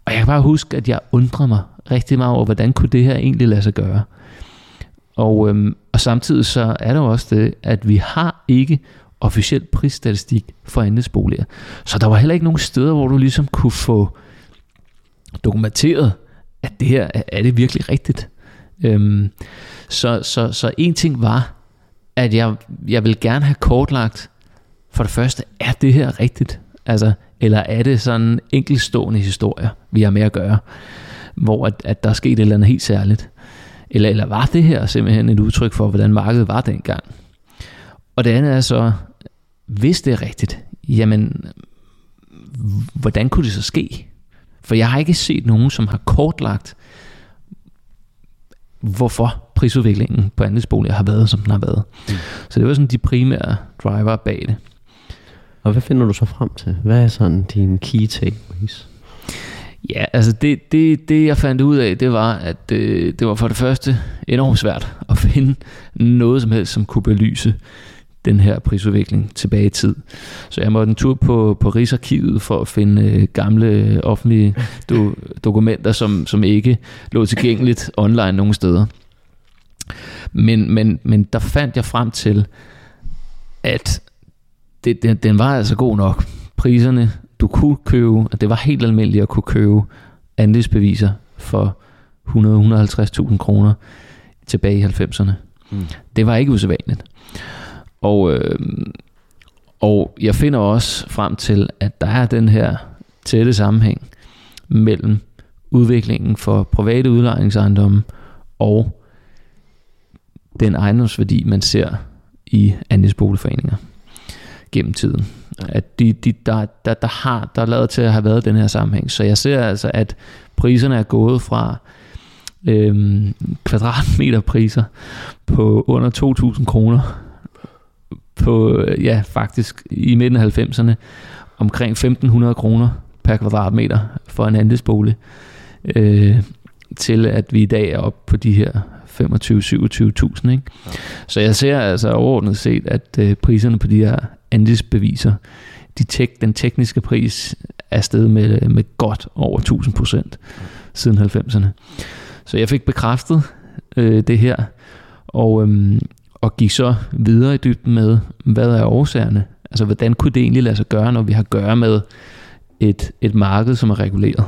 Og jeg kan bare huske, at jeg undrede mig rigtig meget over, hvordan kunne det her egentlig lade sig gøre. Og, øhm, og samtidig så er der jo også det, at vi har ikke officiel prisstatistik for andelsboliger. Så der var heller ikke nogen steder, hvor du ligesom kunne få dokumenteret, at det her er det virkelig rigtigt. Øhm, så, så, så en ting var, at jeg, jeg vil gerne have kortlagt, for det første, er det her rigtigt? Altså, eller er det sådan enkeltstående historier, vi har med at gøre, hvor at, at der er sket et eller andet helt særligt? Eller, eller var det her simpelthen et udtryk for, hvordan markedet var dengang? Og det andet er så, hvis det er rigtigt, jamen, hvordan kunne det så ske? For jeg har ikke set nogen, som har kortlagt, hvorfor prisudviklingen på andelsboliger har været, som den har været. Mm. Så det var sådan de primære driver bag det. Og hvad finder du så frem til? Hvad er sådan din key takeaways? Ja, altså det, det, det jeg fandt ud af, det var, at det, øh, det var for det første enormt svært at finde noget som helst, som kunne belyse den her prisudvikling tilbage i tid. Så jeg måtte en tur på, på Rigsarkivet for at finde øh, gamle offentlige do, dokumenter, som, som ikke lå tilgængeligt online nogen steder. Men, men, men der fandt jeg frem til, at det, den, den var altså god nok. Priserne, du kunne købe, at det var helt almindeligt at kunne købe andelsbeviser for 100-150.000 kroner tilbage i 90'erne. Mm. Det var ikke usædvanligt. Og, øh, og jeg finder også frem til, at der er den her tætte sammenhæng mellem udviklingen for private udlejningsejendomme og den ejendomsværdi, man ser i andelsboligforeninger gennem tiden. At de, de, der, der, der, har, der er lavet til at have været den her sammenhæng. Så jeg ser altså, at priserne er gået fra øhm, kvadratmeterpriser på under 2.000 kroner på, ja, faktisk i midten af 90'erne omkring 1.500 kroner per kvadratmeter for en andelsbolig, øh, til at vi i dag er oppe på de her 25-27.000. Ikke? Ja. Så jeg ser altså overordnet set, at øh, priserne på de her andelsbeviser, de tek, den tekniske pris er steget med, med godt over 1000 procent siden 90'erne. Så jeg fik bekræftet øh, det her, og, øhm, og gik så videre i dybden med, hvad er årsagerne? Altså, hvordan kunne det egentlig lade sig gøre, når vi har at gøre med et, et marked, som er reguleret?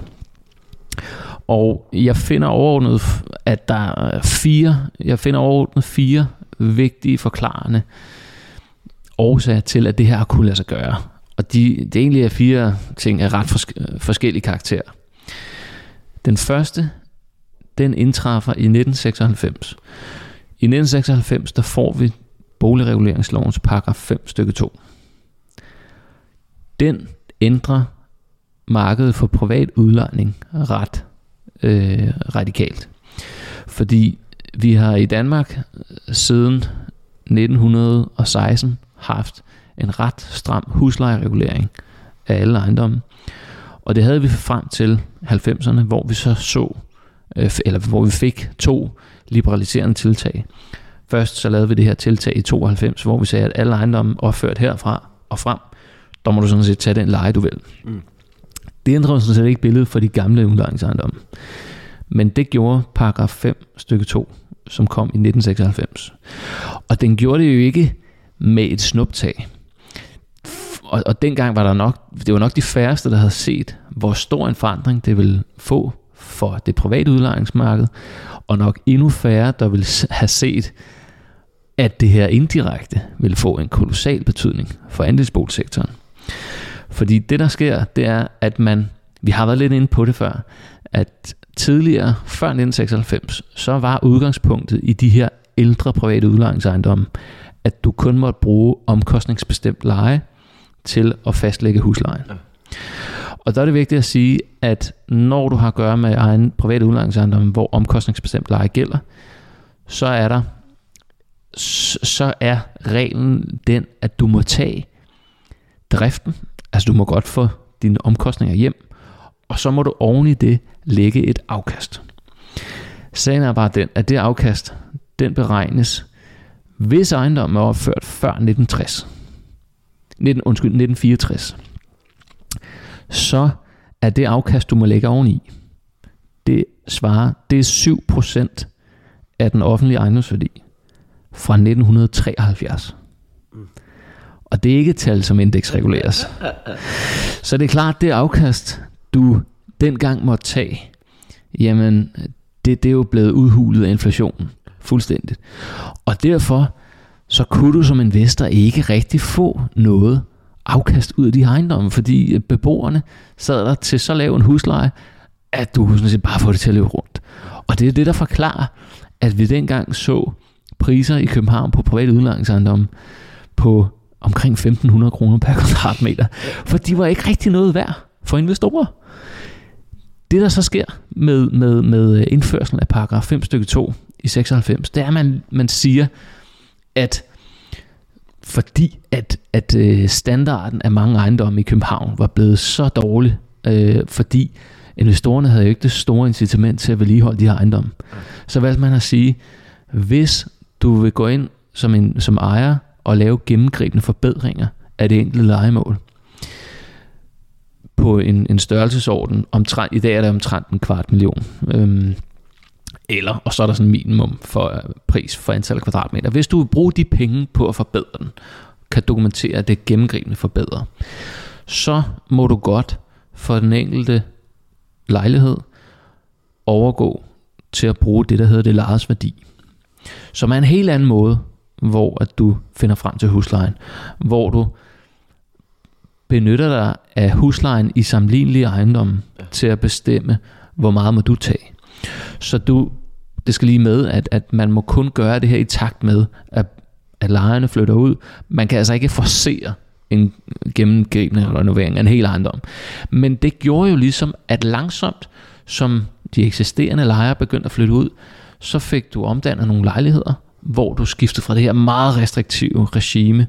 Og jeg finder overordnet, at der er fire, jeg finder overordnet fire vigtige forklarende årsager til, at det her kunne lade sig gøre. Og de, det egentlig er fire ting af ret fors- forskellige karakterer. Den første, den indtræffer i 1996. I 1996, der får vi boligreguleringslovens paragraf 5 stykke 2. Den ændrer markedet for privat udlejning ret øh, radikalt. Fordi vi har i Danmark siden 1916 haft en ret stram huslejeregulering af alle ejendomme. Og det havde vi frem til 90'erne, hvor vi så så, øh, eller hvor vi fik to liberaliserende tiltag. Først så lavede vi det her tiltag i 92, hvor vi sagde, at alle ejendomme opført herfra og frem, der må du sådan set tage den leje, du vil. Mm. Det ændrer sådan set ikke billedet for de gamle udlejningsejendomme. Men det gjorde paragraf 5 stykke 2, som kom i 1996. Og den gjorde det jo ikke med et snuptag. Og, og dengang var der nok, det var nok de færreste, der havde set, hvor stor en forandring det ville få for det private udlejningsmarked, og nok endnu færre, der ville have set, at det her indirekte ville få en kolossal betydning for andelsboligsektoren. Fordi det, der sker, det er, at man, vi har været lidt inde på det før, at tidligere, før 1996, så var udgangspunktet i de her ældre private udlejningsejendomme, at du kun måtte bruge omkostningsbestemt leje til at fastlægge huslejen. Ja. Og der er det vigtigt at sige, at når du har at gøre med egen private udlejningsejendom, hvor omkostningsbestemt leje gælder, så er der så er reglen den, at du må tage driften, altså du må godt få dine omkostninger hjem, og så må du oven i det lægge et afkast. Sagen er bare den, at det afkast, den beregnes, hvis ejendommen er opført før 1960, 19, undskyld, 1964, så er det afkast, du må lægge oveni, det svarer, det er 7% af den offentlige ejendomsværdi fra 1973. Og det er ikke et tal, som indeksreguleres. Så det er klart, det afkast, du dengang måtte tage, jamen det, det er jo blevet udhulet af inflationen fuldstændigt. Og derfor så kunne du som investor ikke rigtig få noget afkast ud af de ejendomme, fordi øh, beboerne sad der til så lav en husleje, at du sådan set bare få det til at løbe rundt. Og det er det, der forklarer, at vi dengang så priser i København på private udlejningsejendomme på omkring 1.500 kroner per kvadratmeter. For de var ikke rigtig noget værd for investorer. Det der så sker med, med, med øh, indførselen af paragraf 5 stykke 2 i 96, det er, at man, man siger, at fordi at, at øh, standarden af mange ejendomme i København var blevet så dårlig, øh, fordi investorerne havde jo ikke det store incitament til at vedligeholde de her ejendomme. Så valgte man at sige, hvis du vil gå ind som, en, som ejer og lave gennemgribende forbedringer af det enkelte legemål, på en, en størrelsesorden, omtrent, i dag er det omtrent en kvart million. Øhm, eller, og så er der sådan minimum for øh, pris for antal kvadratmeter. Hvis du vil bruge de penge på at forbedre den, kan dokumentere, at det er gennemgribende forbedret, så må du godt for den enkelte lejlighed overgå til at bruge det, der hedder det lejes værdi. Som er en helt anden måde, hvor at du finder frem til huslejen. Hvor du benytter dig af huslejen i sammenlignelige ejendomme til at bestemme, hvor meget må du tage. Så du, det skal lige med, at, at man må kun gøre det her i takt med, at, at lejerne flytter ud. Man kan altså ikke forcere en gennemgribende renovering af en hel ejendom. Men det gjorde jo ligesom, at langsomt, som de eksisterende lejere begyndte at flytte ud, så fik du omdannet nogle lejligheder, hvor du skiftede fra det her meget restriktive regime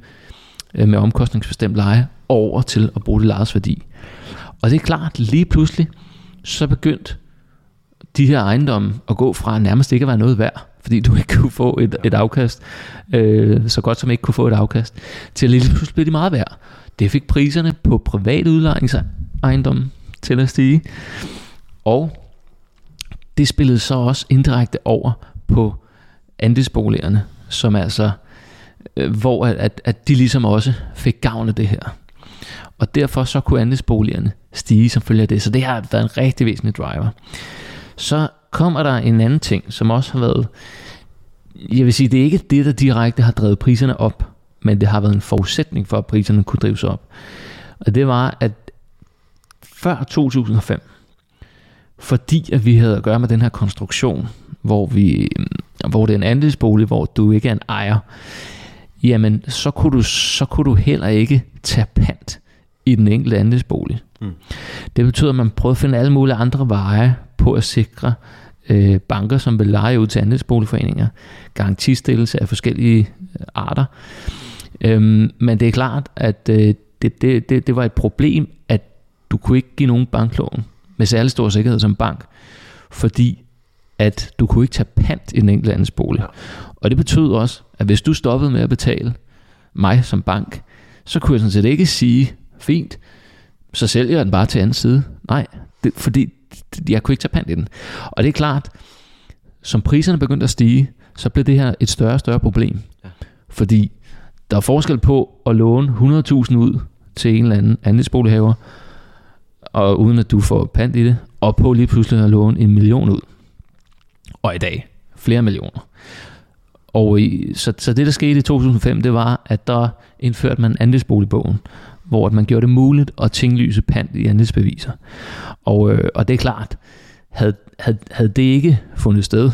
øh, med omkostningsbestemt leje over til at bruge det lejes værdi. Og det er klart, lige pludselig, så begyndte de her ejendomme at gå fra nærmest ikke at være noget værd, fordi du ikke kunne få et, et afkast, øh, så godt som ikke kunne få et afkast, til at lige pludselig blev de meget værd. Det fik priserne på private udlejningsejendomme til at stige, og det spillede så også indirekte over på andelsboligerne, som altså, øh, hvor at, at de ligesom også fik gavn af det her. Og derfor så kunne andelsboligerne stige som følge af det. Så det har været en rigtig væsentlig driver. Så kommer der en anden ting, som også har været, jeg vil sige, det er ikke det, der direkte har drevet priserne op, men det har været en forudsætning for, at priserne kunne drives op. Og det var, at før 2005, fordi at vi havde at gøre med den her konstruktion, hvor, vi, hvor det er en andelsbolig, hvor du ikke er en ejer, jamen så kunne du, så kunne du heller ikke tage pant i den enkelte andelsbolig. Mm. Det betyder, at man prøvede at finde alle mulige andre veje på at sikre øh, banker, som vil lege ud til andelsboligforeninger, garantistillelse af forskellige øh, arter. Øhm, men det er klart, at øh, det, det, det, det var et problem, at du kunne ikke give nogen banklån med særlig stor sikkerhed som bank, fordi at du kunne ikke tage pant i den enkelte andelsbolig. Ja. Og det betød også, at hvis du stoppede med at betale mig som bank, så kunne jeg sådan set ikke sige, fint, så sælger jeg den bare til anden side. Nej, det, fordi jeg kunne ikke tage pant i den. Og det er klart, som priserne begyndte at stige, så blev det her et større og større problem. Ja. Fordi der er forskel på at låne 100.000 ud til en eller anden andelsbolighaver, og uden at du får pant i det, og på lige pludselig at låne en million ud. Og i dag flere millioner. Og i, så, så det, der skete i 2005, det var, at der indførte man andelsboligbogen, hvor man gjorde det muligt at tinglyse pant i andelsbeviser. Og, øh, og det er klart, havde, havde, havde det ikke fundet sted,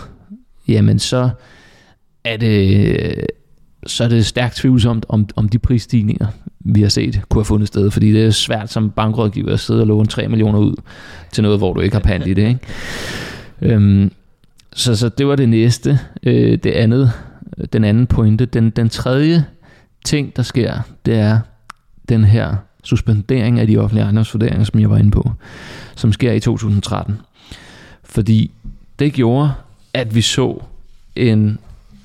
jamen så er det, så er det stærkt tvivlsomt, om, om de prisstigninger, vi har set, kunne have fundet sted. Fordi det er svært som bankrådgiver at sidde og låne 3 millioner ud til noget, hvor du ikke har pant i det. Ikke? Øhm, så, så det var det næste. Øh, det andet, den anden pointe. Den, den tredje ting, der sker, det er den her suspendering af de offentlige ejendomsvurderinger, som jeg var inde på, som sker i 2013. Fordi det gjorde, at vi så en...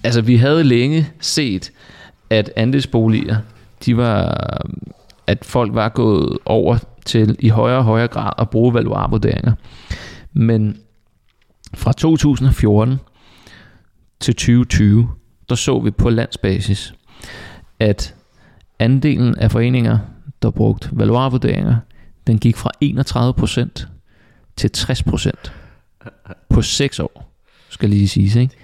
Altså, vi havde længe set, at andelsboliger, de var, at folk var gået over til i højere og højere grad at bruge valuarvurderinger. Men fra 2014 til 2020, der så vi på landsbasis, at andelen af foreninger, der brugte valuarvurderinger, den gik fra 31% til 60% på 6 år, skal lige sige, ikke?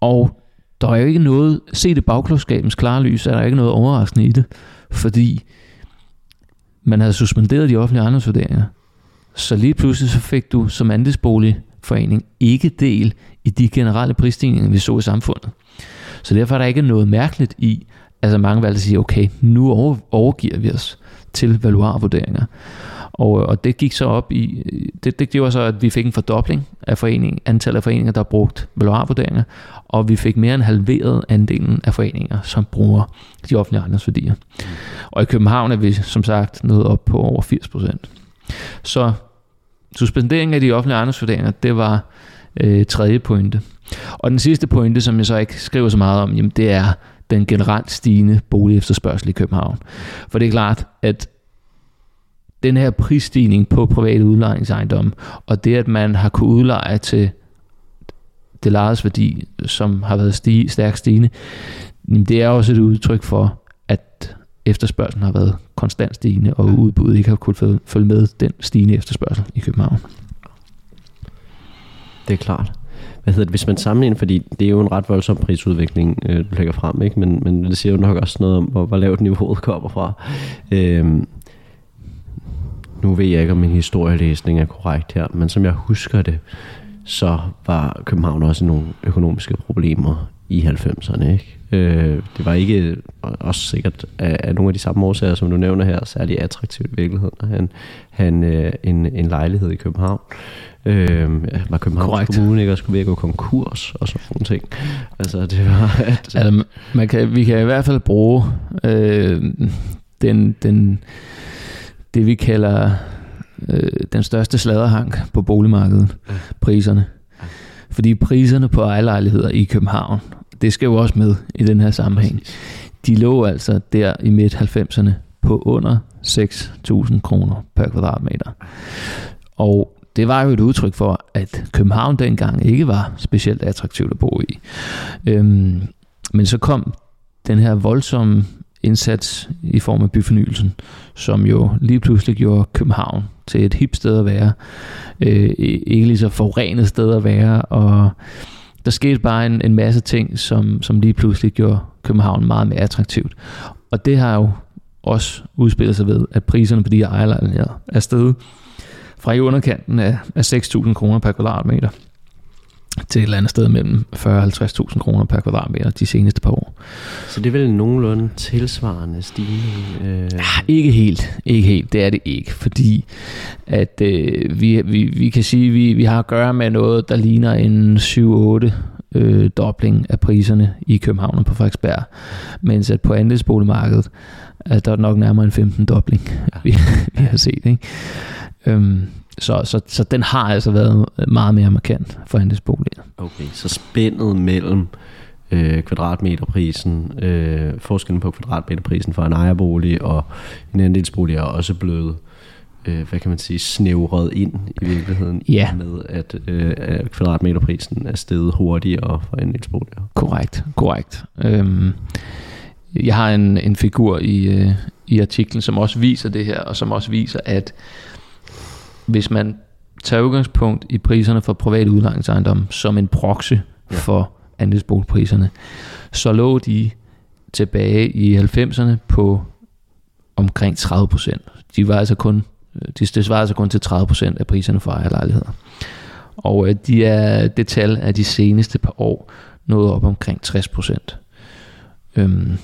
Og der er jo ikke noget, se det bagklodskabens klare lys, er der ikke noget overraskende i det, fordi man havde suspenderet de offentlige ejendomsvurderinger. Så lige pludselig så fik du som andelsboligforening ikke del i de generelle prisstigninger, vi så i samfundet. Så derfor er der ikke noget mærkeligt i, altså mange valgte at sige, okay, nu overgiver vi os til valuarvurderinger. Og, øh, og det gik så op i, det, det gjorde så, at vi fik en fordobling af forening, antallet af foreninger, der brugt valuarvurderinger, og vi fik mere end halveret andelen af foreninger, som bruger de offentlige ejendomsværdier. Og i København er vi som sagt nået op på over 80 procent. Så suspenderingen af de offentlige ejendomsvurderinger, det var øh, tredje pointe. Og den sidste pointe, som jeg så ikke skriver så meget om, jamen det er den generelt stigende bolig efterspørgsel i København. For det er klart, at den her prisstigning på private udlejningsejendomme, og det, at man har kunnet udleje til det lejedes værdi, som har været stige, stærkt stigende, det er også et udtryk for, at efterspørgselen har været konstant stigende, og udbuddet ikke har kunnet følge med den stigende efterspørgsel i København. Det er klart. Hvad hedder det, hvis man sammenligner, fordi det er jo en ret voldsom prisudvikling, øh, du lægger frem, ikke? Men, men det siger jo nok også noget om, hvor, hvor lavt niveauet kommer fra. Øh, nu ved jeg ikke, om min historielæsning er korrekt her, men som jeg husker det, så var København også nogle økonomiske problemer i 90'erne. Ikke? Øh, det var ikke også sikkert af, af nogle af de samme årsager, som du nævner her, særlig attraktivt i virkeligheden, at han, han øh, en, en lejlighed i København. Øh, var Københavns Correct. Kommune ikke og skulle ved at gå konkurs og sådan nogle ting. Altså, det var... At, altså, man kan, vi kan i hvert fald bruge øh, den, den det, vi kalder øh, den største sladerhang på boligmarkedet, priserne. Fordi priserne på ejerlejligheder i København, det skal jo også med i den her sammenhæng. De lå altså der i midt-90'erne på under 6.000 kroner per kvadratmeter. Og det var jo et udtryk for, at København dengang ikke var specielt attraktivt at bo i. Øhm, men så kom den her voldsomme indsats i form af byfornyelsen, som jo lige pludselig gjorde København til et hip sted at være, øh, ikke lige så forurenet sted at være, og der skete bare en, en masse ting, som, som lige pludselig gjorde København meget mere attraktivt. Og det har jo også udspillet sig ved, at priserne på de her ejerlejligheder er steget fra i underkanten af, af 6.000 kroner per kvadratmeter til et eller andet sted mellem 40 og 50.000 kroner per kvadratmeter de seneste par år. Så det er vel nogenlunde tilsvarende stigning? Øh... Ja, ikke helt. Ikke helt. Det er det ikke, fordi at øh, vi, vi, vi kan sige, at vi, vi har at gøre med noget, der ligner en 7-8 øh, dobling af priserne i København og på Frederiksberg, mens at på andelsboligmarkedet, at der er nok nærmere en 15 dobling, ja. vi, vi har set. Ikke? Øhm, så, så, så den har altså været meget mere markant for andelsboliger. Okay, så spændet mellem øh, kvadratmeterprisen, øh, forskellen på kvadratmeterprisen for en ejerbolig og en andelsbolig er også blevet øh, hvad kan man sige, snævret ind i virkeligheden ja. med, at øh, kvadratmeterprisen er steget hurtigere for andelsboliger. Korrekt, korrekt. Øhm, jeg har en, en figur i, øh, i artiklen, som også viser det her, og som også viser, at hvis man tager udgangspunkt i priserne for private udlejningsejendomme som en proxy ja. for andelsboligpriserne, så lå de tilbage i 90'erne på omkring 30 procent. De var altså kun, de, det svarer altså kun til 30 procent af priserne for ejerlejligheder. Og øh, de er, det tal er de seneste par år nået op omkring 60 procent. Øhm,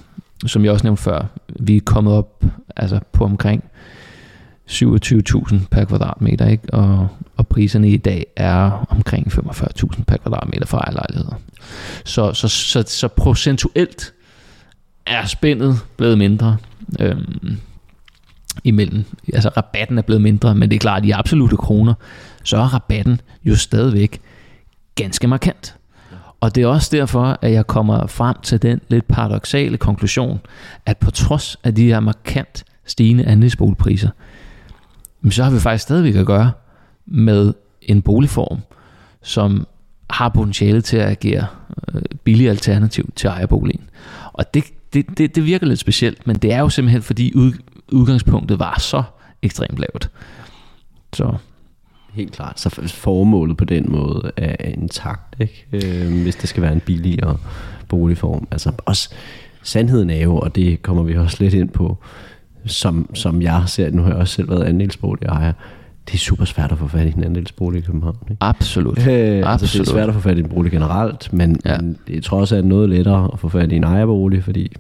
som jeg også nævnte før, vi er kommet op altså på omkring 27.000 per kvadratmeter, ikke? Og, og priserne i dag er omkring 45.000 per kvadratmeter for ejerlejligheder. Så, så, så, så procentuelt er spændet blevet mindre øhm, imellem. Altså rabatten er blevet mindre, men det er klart, at i absolute kroner, så er rabatten jo stadigvæk ganske markant. Og det er også derfor, at jeg kommer frem til den lidt paradoxale konklusion, at på trods af de her markant stigende andelsboligpriser, så har vi faktisk stadigvæk at gøre med en boligform, som har potentiale til at agere øh, billig alternativ til ejerboligen. Og det, det, det, det virker lidt specielt, men det er jo simpelthen fordi ud, udgangspunktet var så ekstremt lavt. Så Helt klart. Så formålet på den måde er intakt, ikke? Øh, hvis det skal være en billigere boligform. Altså også, sandheden er jo, og det kommer vi også lidt ind på, som, som jeg ser, nu har jeg også selv været andelsboligejer, det er super svært at få fat i en andelsbolig i København. Ikke? Absolut. Øh, Absolut. Altså, det er svært at få fat i en bolig generelt, men, Ja. det tror også er noget lettere at få fat i en ejerbolig, fordi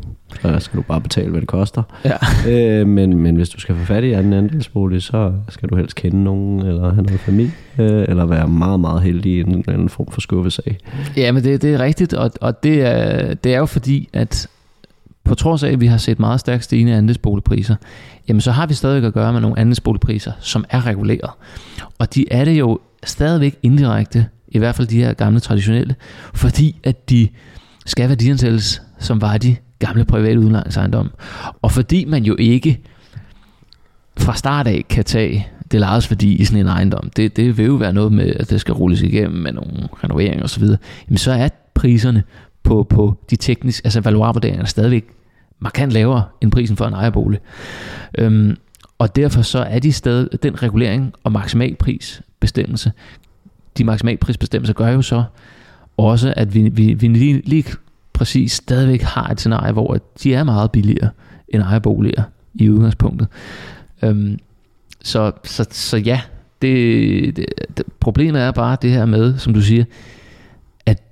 så skal du bare betale, hvad det koster. Ja. Øh, men, men hvis du skal få fat i en andelsbolig, så skal du helst kende nogen, eller have noget familie, øh, eller være meget, meget heldig i en eller anden form for skuffesag. Ja, men det, det er rigtigt, og, og det, er, det er jo fordi, at på trods af, at vi har set meget stærkt stigende andelsboligpriser, jamen så har vi stadigvæk at gøre med nogle andelsboligpriser, som er reguleret. Og de er det jo stadigvæk indirekte, i hvert fald de her gamle traditionelle, fordi at de skal værdiansættes, som var de gamle private udlejningsejendomme. Og fordi man jo ikke fra start af kan tage det lejes værdi i sådan en ejendom, det, det vil jo være noget med, at det skal rulles igennem med nogle renoveringer osv., jamen så er priserne på, på de tekniske, altså valuarvurderingerne stadigvæk markant lavere end prisen for en ejerbolig. Øhm, og derfor så er de stadig, den regulering og maksimalprisbestemmelse, de maksimalprisbestemmelser gør jo så også, at vi, vi, vi lige, lige præcis stadigvæk har et scenarie, hvor de er meget billigere end ejerboliger i udgangspunktet. Øhm, så, så, så ja, det, det, det, problemet er bare det her med, som du siger, at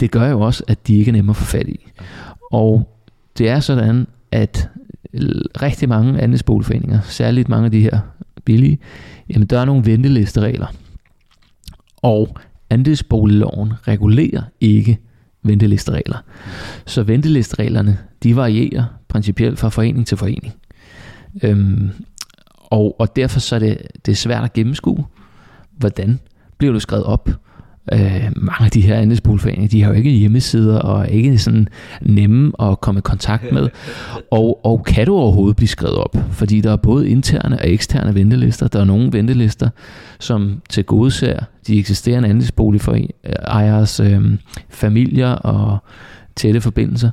det gør jo også, at de ikke er nemme at få fat i. Og det er sådan, at rigtig mange andelsboligforeninger, særligt mange af de her billige, jamen der er nogle ventelisteregler. Og andelsboligloven regulerer ikke ventelisteregler. Så ventelistereglerne, de varierer principielt fra forening til forening. Øhm, og, og derfor så er det, det er svært at gennemskue, hvordan bliver du skrevet op. Øh, mange af de her andelsboligforeninger, de har jo ikke hjemmesider og er ikke sådan nemme at komme i kontakt med. Og, og kan du overhovedet blive skrevet op? Fordi der er både interne og eksterne ventelister. Der er nogle ventelister, som til gode ser de eksisterende andelsboligejers øh, familier og tætte forbindelser.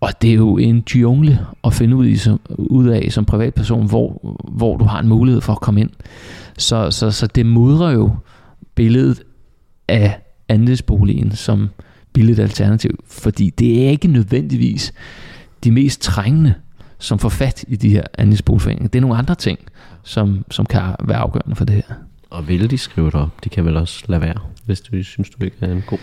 Og det er jo en jungle at finde ud, i, som, ud af som privatperson, hvor, hvor du har en mulighed for at komme ind. Så, så, så det mudrer jo billedet af andelsboligen som billigt alternativ, fordi det er ikke nødvendigvis de mest trængende, som får fat i de her andelsboligforeninger. Det er nogle andre ting, som, som kan være afgørende for det her. Og vil de skrive det op? De kan vel også lade være, hvis du synes, du ikke er en god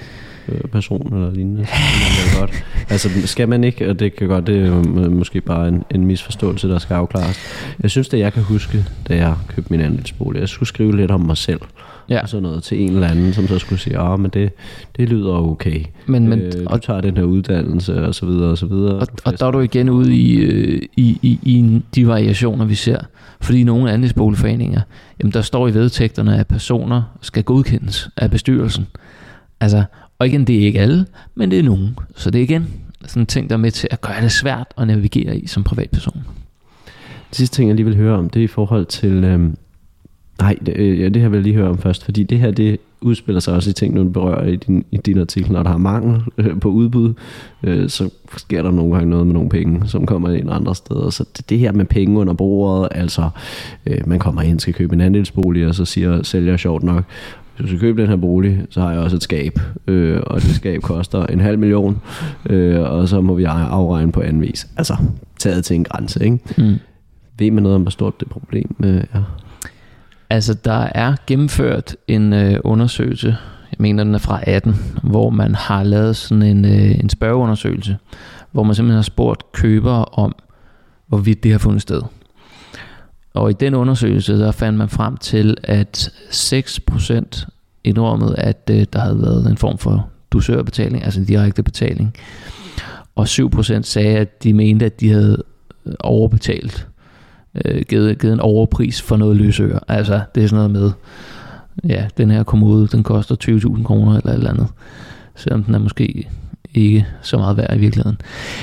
øh, person eller lignende. Så godt. Altså skal man ikke, og det kan godt, det er måske bare en, en misforståelse, der skal afklares. Jeg synes, det jeg kan huske, da jeg købte min andelsbolig, jeg skulle skrive lidt om mig selv. Ja. Og sådan noget til en eller anden, som så skulle sige, ah, men det, det lyder okay. Men, men, øh, du og, tager den her uddannelse, og så videre, og så videre. og, og der er du igen ude i, øh, i, i, i de variationer, vi ser. Fordi nogle andelsboligforeninger, jamen der står i vedtægterne, at personer skal godkendes af bestyrelsen. Altså, og igen, det er ikke alle, men det er nogen. Så det er igen sådan en ting, der er med til at gøre det svært at navigere i som privatperson. Det sidste ting, jeg lige vil høre om, det er i forhold til... Øhm, nej, det, øh, ja, det her vil jeg lige høre om først, fordi det her, det udspiller sig også i ting, du berører i din, i din artikel. Når der er mangel øh, på udbud, øh, så sker der nogle gange noget med nogle penge, som kommer ind andre steder. Så det, det her med penge under bordet, altså øh, man kommer ind, skal købe en andelsbolig, og så siger sælger sjovt nok, hvis du skal købe den her bolig, så har jeg også et skab, øh, og det skab koster en halv million, øh, og så må vi afregne på anden vis. Altså, taget til en grænse, ikke? Mm. Ved man noget om, hvor stort det problem øh, er? Altså, der er gennemført en øh, undersøgelse, jeg mener, den er fra 18, hvor man har lavet sådan en, øh, en spørgeundersøgelse, hvor man simpelthen har spurgt købere om, hvorvidt det har fundet sted. Og i den undersøgelse, der fandt man frem til, at 6% indrømmede, at øh, der havde været en form for dusørbetaling, altså en direkte betaling. Og 7% sagde, at de mente, at de havde øh, overbetalt øh, givet, givet en overpris for noget løsøre. Altså, det er sådan noget med, ja, den her kommode, den koster 20.000 kroner eller et eller andet. Selvom den er måske ikke så meget værd i virkeligheden.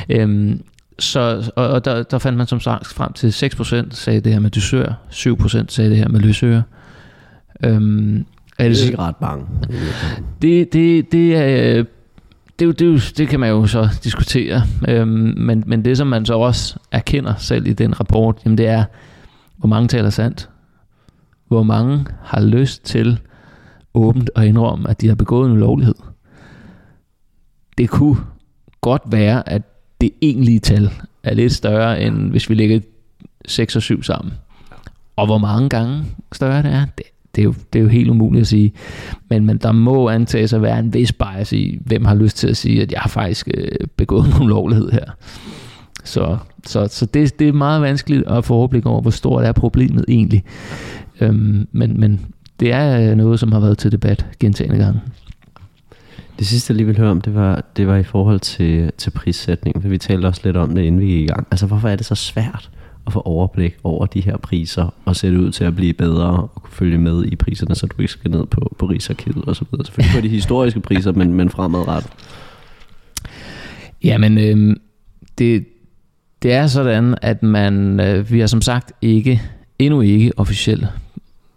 Øhm, så, og, og der, der fandt man som sagt frem til 6% sagde det her med dusør, 7% sagde det her med løsøre. Øhm, er Det det, er ikke ret mange. det, det, det, er, det, er jo- det, er jo- det kan man jo så diskutere, øhm, men, men det som man så også erkender selv i den rapport, jamen det er, hvor mange taler sandt, hvor mange har lyst til åbent at indrømme, at de har begået en ulovlighed. Det kunne godt være, at det egentlige tal er lidt større, end hvis vi lægger 6 og 7 sammen. Og hvor mange gange større det er, det, det, er, jo, det er jo helt umuligt at sige. Men, men der må antages at være en vis bias i, hvem har lyst til at sige, at jeg har faktisk øh, begået en ulovlighed her. Så, så, så det, det er meget vanskeligt at få overblik over, hvor stort er problemet egentlig. Øhm, men, men det er øh, noget, som har været til debat gentagende gange. Det sidste, jeg lige vil høre om, det var, det var i forhold til, til prissætning, for vi talte også lidt om det, inden vi gik i gang. Altså, hvorfor er det så svært at få overblik over de her priser, og sætte ud til at blive bedre, og kunne følge med i priserne, så du ikke skal ned på, på Rigsarkivet og så videre. Selvfølgelig på de historiske priser, men, men fremadrettet. Jamen, øh, det, det er sådan, at man, øh, vi har som sagt ikke, endnu ikke officielle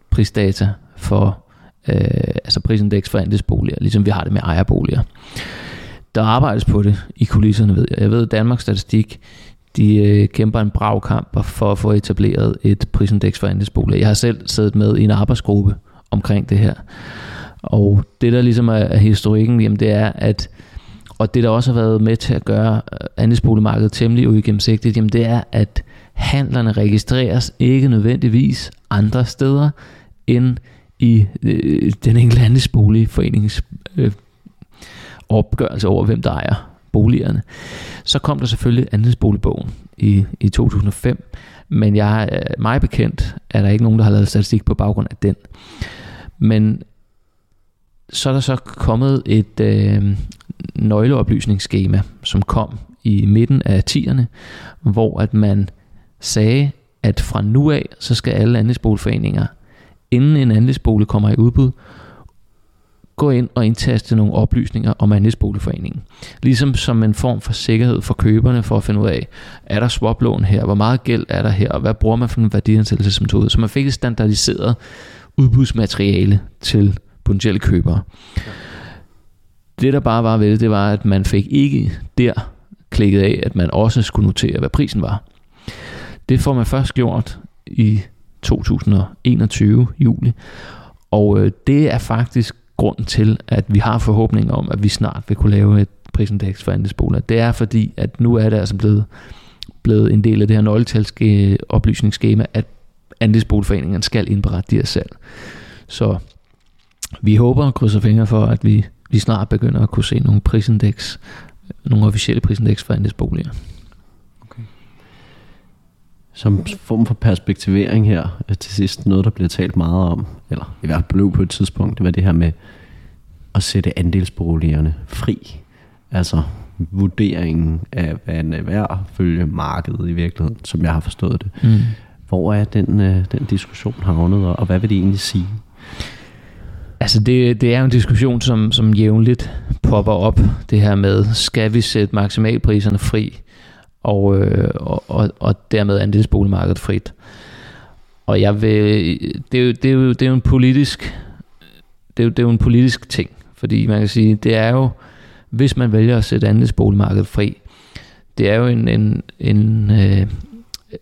prisdata for øh, altså prisindeks for andelsboliger, ligesom vi har det med ejerboliger. Der arbejdes på det i kulisserne, ved jeg. Jeg ved, at Danmarks Statistik, de øh, kæmper en brav kamp for at få etableret et prisindeks for andelsboliger. Jeg har selv siddet med i en arbejdsgruppe omkring det her. Og det, der ligesom er, er historikken, jamen det er, at og det, der også har været med til at gøre øh, andelsboligmarkedet temmelig uigennemsigtigt, jamen det er, at handlerne registreres ikke nødvendigvis andre steder end i øh, den enkelte andelsboligforenings øh, opgørelse over, hvem der ejer boligerne. Så kom der selvfølgelig andelsboligbogen i, i 2005, men jeg øh, mig bekendt, er der ikke nogen, der har lavet statistik på baggrund af den. Men så er der så kommet et øh, nøgleoplysningsskema, som kom i midten af 10'erne, hvor at man sagde, at fra nu af, så skal alle andelsboligforeninger, inden en andelsbolig kommer i udbud, gå ind og indtaste nogle oplysninger om andelsboligforeningen. Ligesom som en form for sikkerhed for køberne for at finde ud af, er der swaplån her, hvor meget gæld er der her, og hvad bruger man for en værdiansættelsesmetode. Så man fik et standardiseret udbudsmateriale til potentielle købere. Det der bare var ved det, det var, at man fik ikke der klikket af, at man også skulle notere, hvad prisen var. Det får man først gjort i 2021 juli, og øh, det er faktisk grunden til, at vi har forhåbninger om, at vi snart vil kunne lave et prisindeks for andelsboliger. Det er fordi, at nu er det altså blevet, blevet en del af det her nøgletalske øh, oplysningsskema, at andelsboligforeningerne skal indberette de her salg. Så vi håber og krydser fingre for, at vi, vi snart begynder at kunne se nogle prisindeks, nogle officielle prisindeks for andelsboliger. Som form for perspektivering her til sidst, noget der bliver talt meget om, eller i hvert fald blev på et tidspunkt, det var det her med at sætte andelsboligerne fri. Altså vurderingen af, hvad den er værd, følge markedet i virkeligheden, som jeg har forstået det. Mm. Hvor er den, øh, den diskussion havnet, og hvad vil det egentlig sige? Altså det, det er jo en diskussion, som, som jævnligt popper op, det her med, skal vi sætte maksimalpriserne fri, og, øh, og, og, og dermed andelsboligmarkedet frit. Og jeg vil, det, er jo, det, er jo, det er jo en politisk, det er jo, det er jo en politisk ting, fordi man kan sige, det er jo, hvis man vælger at sætte andelsboligmarkedet fri, det er jo en, en, en øh,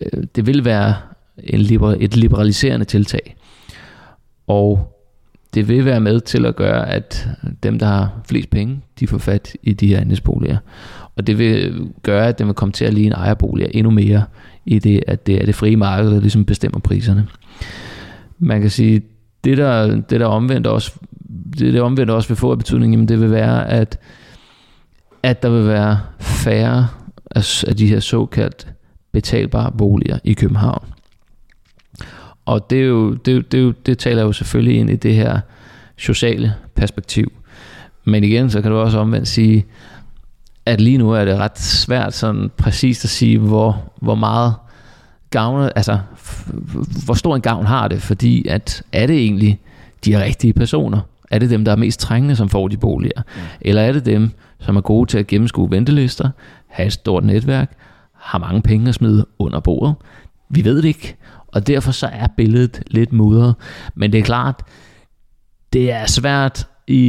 øh, det vil være en liber, et liberaliserende tiltag. Og det vil være med til at gøre, at dem, der har flest penge, de får fat i de her andelsboliger. Og det vil gøre, at den vil komme til at ligne ejerboliger endnu mere, i det, at det er det frie marked, der ligesom bestemmer priserne. Man kan sige, det der, det der omvendt også, det der omvendt også vil få af betydning, jamen det vil være, at, at der vil være færre af, af de her såkaldt betalbare boliger i København. Og det, er jo, det, det, det taler jo selvfølgelig ind i det her sociale perspektiv. Men igen, så kan du også omvendt sige, at lige nu er det ret svært sådan præcist at sige, hvor, hvor meget gavn, altså hvor stor en gavn har det, fordi at er det egentlig de rigtige personer? Er det dem, der er mest trængende, som får de boliger? Mm. Eller er det dem, som er gode til at gennemskue ventelister, have et stort netværk, har mange penge at smide under bordet? Vi ved det ikke. Og derfor så er billedet lidt mudret. Men det er klart, det er svært i,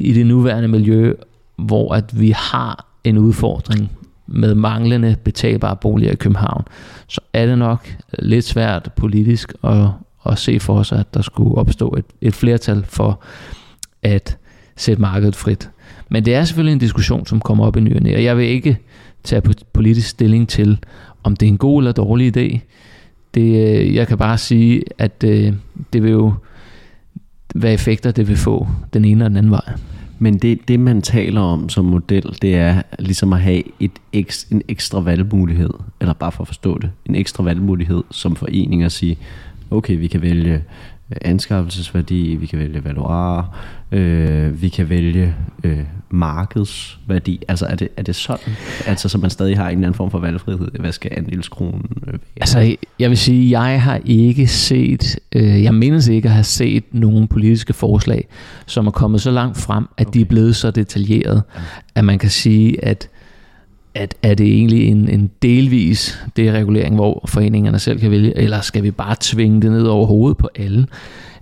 i det nuværende miljø, hvor at vi har en udfordring med manglende betalbare boliger i København, så er det nok lidt svært politisk at, at se for sig, at der skulle opstå et, et flertal for at sætte markedet frit. Men det er selvfølgelig en diskussion, som kommer op i nyerne, og jeg vil ikke tage politisk stilling til, om det er en god eller dårlig idé. Det, øh, jeg kan bare sige, at det, det vil jo, hvad effekter det vil få den ene og den anden vej. Men det, det man taler om som model, det er ligesom at have et ekstra, en ekstra valgmulighed, eller bare for at forstå det, en ekstra valgmulighed som forening at sige, okay, vi kan vælge anskaffelsesværdi, vi kan vælge valuar, øh, vi kan vælge øh, markedsværdi. Altså er det, er det sådan, altså så man stadig har en eller anden form for valgfrihed? Hvad skal andelskronen øh, være? Altså jeg vil sige, jeg har ikke set, øh, jeg mindes ikke at have set nogle politiske forslag, som er kommet så langt frem, at okay. de er blevet så detaljeret, at man kan sige, at at er det egentlig en, en delvis deregulering, hvor foreningerne selv kan vælge, eller skal vi bare tvinge det ned over hovedet på alle?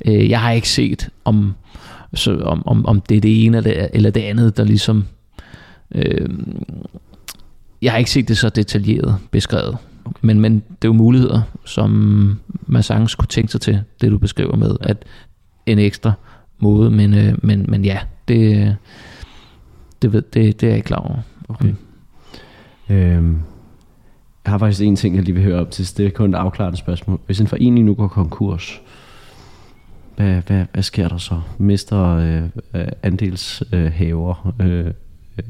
Øh, jeg har ikke set, om, så, om, om, om det er det ene eller det, eller det andet, der ligesom... Øh, jeg har ikke set det så detaljeret beskrevet. Men, men det er jo muligheder, som man sagtens kunne tænke sig til, det du beskriver med, at en ekstra måde, men, øh, men, men ja, det, det, ved, det, det er jeg ikke klar over. Okay. Øhm, jeg har faktisk en ting, jeg lige vil høre op til. Det er kun et afklarende spørgsmål. Hvis en forening nu går konkurs, hvad, hvad, hvad sker der så? Mister øh, øh andelshaver, øh,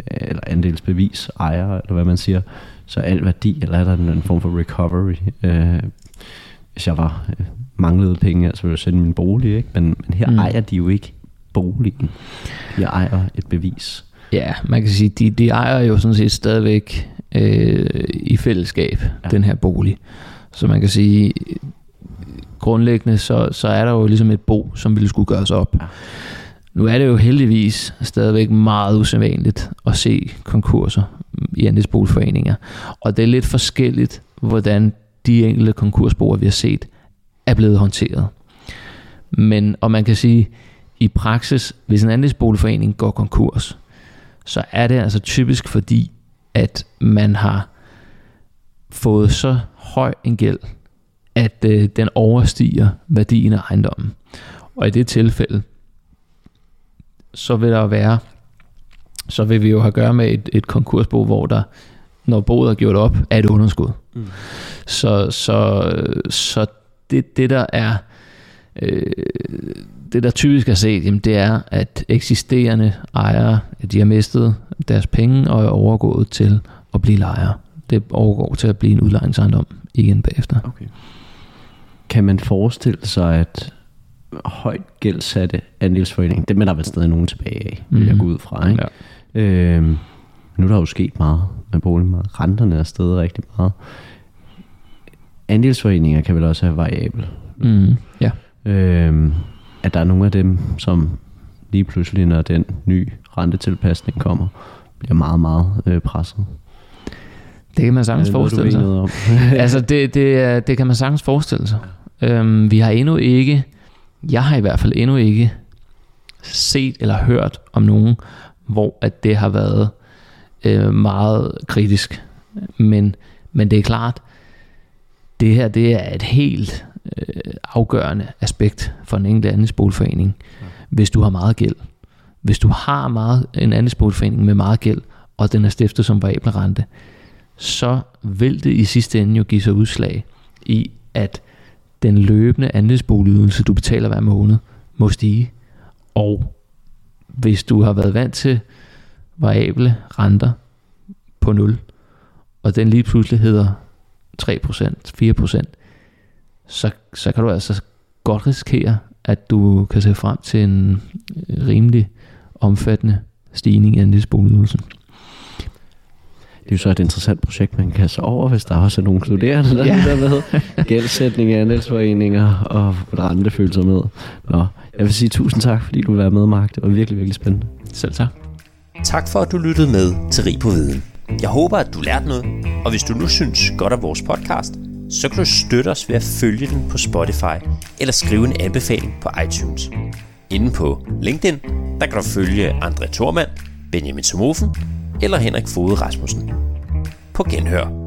eller andelsbevis, ejer, eller hvad man siger, så al værdi, eller er der en, en form for recovery? Øh, hvis jeg var øh, manglede penge, så ville jeg sende min bolig, ikke? Men, men her mm. ejer de jo ikke boligen. De ejer et bevis. Ja, man kan sige, de, de ejer jo sådan set stadigvæk øh, i fællesskab, ja. den her bolig. Så man kan sige, grundlæggende, så, så er der jo ligesom et bo, som ville skulle gøres op. Ja. Nu er det jo heldigvis stadigvæk meget usædvanligt at se konkurser i andelsboligforeninger. Og det er lidt forskelligt, hvordan de enkelte konkursboer, vi har set, er blevet håndteret. Men, og man kan sige, i praksis, hvis en andelsboligforening går konkurs, så er det altså typisk fordi, at man har fået så høj en gæld, at øh, den overstiger værdien af ejendommen. Og i det tilfælde, så vil der være, så vil vi jo have at gøre med et, et konkursbo, hvor der, når boet er gjort op, er et underskud. Mm. Så, så, så det, det der er, øh, det der typisk er set, jamen det er, at eksisterende ejere, de har mistet deres penge og er overgået til at blive lejere. Det overgår til at blive en udlejningsejendom igen bagefter. Okay. Kan man forestille sig, at højt gældsatte andelsforening, det er der vel stadig nogen tilbage af, mm. jeg mhm. går ud fra. Ikke? Ja. Øhm, nu er der jo sket meget med boligmarkedet. Renterne er stedet rigtig meget. Andelsforeninger kan vel også have variabel. Mm. Ja. Øhm, at der er nogle af dem, som lige pludselig, når den nye rentetilpasning kommer, bliver meget, meget øh, presset. Det kan man sagtens forestille sig. Om? altså det, det, det kan man sagtens forestille sig. Øhm, vi har endnu ikke, jeg har i hvert fald endnu ikke set eller hørt om nogen, hvor at det har været øh, meget kritisk. Men, men det er klart, det her det er et helt øh, afgørende aspekt for en enkelt andelsboligforening, ja. hvis du har meget gæld. Hvis du har meget, en andelsboligforening med meget gæld, og den er stiftet som variabel rente, så vil det i sidste ende jo give sig udslag i, at den løbende andelsboligydelse, du betaler hver måned, må stige. Og hvis du har været vant til variable renter på 0, og den lige pludselig hedder 3%, 4%, så, så kan du altså godt risikere, at du kan se frem til en rimelig omfattende stigning i andelsboligydelsen. Det er jo så et interessant projekt, man kan så over, hvis der også er nogle studerende, der ja. der med. Gældsætning af andelsforeninger og rentefølelser med. Nå, jeg vil sige tusind tak, fordi du var med, Mark. Det var virkelig, virkelig spændende. Selv tak. Tak for, at du lyttede med til Rig på Viden. Jeg håber, at du lærte noget, og hvis du nu synes godt af vores podcast, så kan du støtte os ved at følge den på Spotify eller skrive en anbefaling på iTunes. Inden på LinkedIn, der kan du følge André Thormand, Benjamin Somofen eller Henrik Fode Rasmussen. På genhør.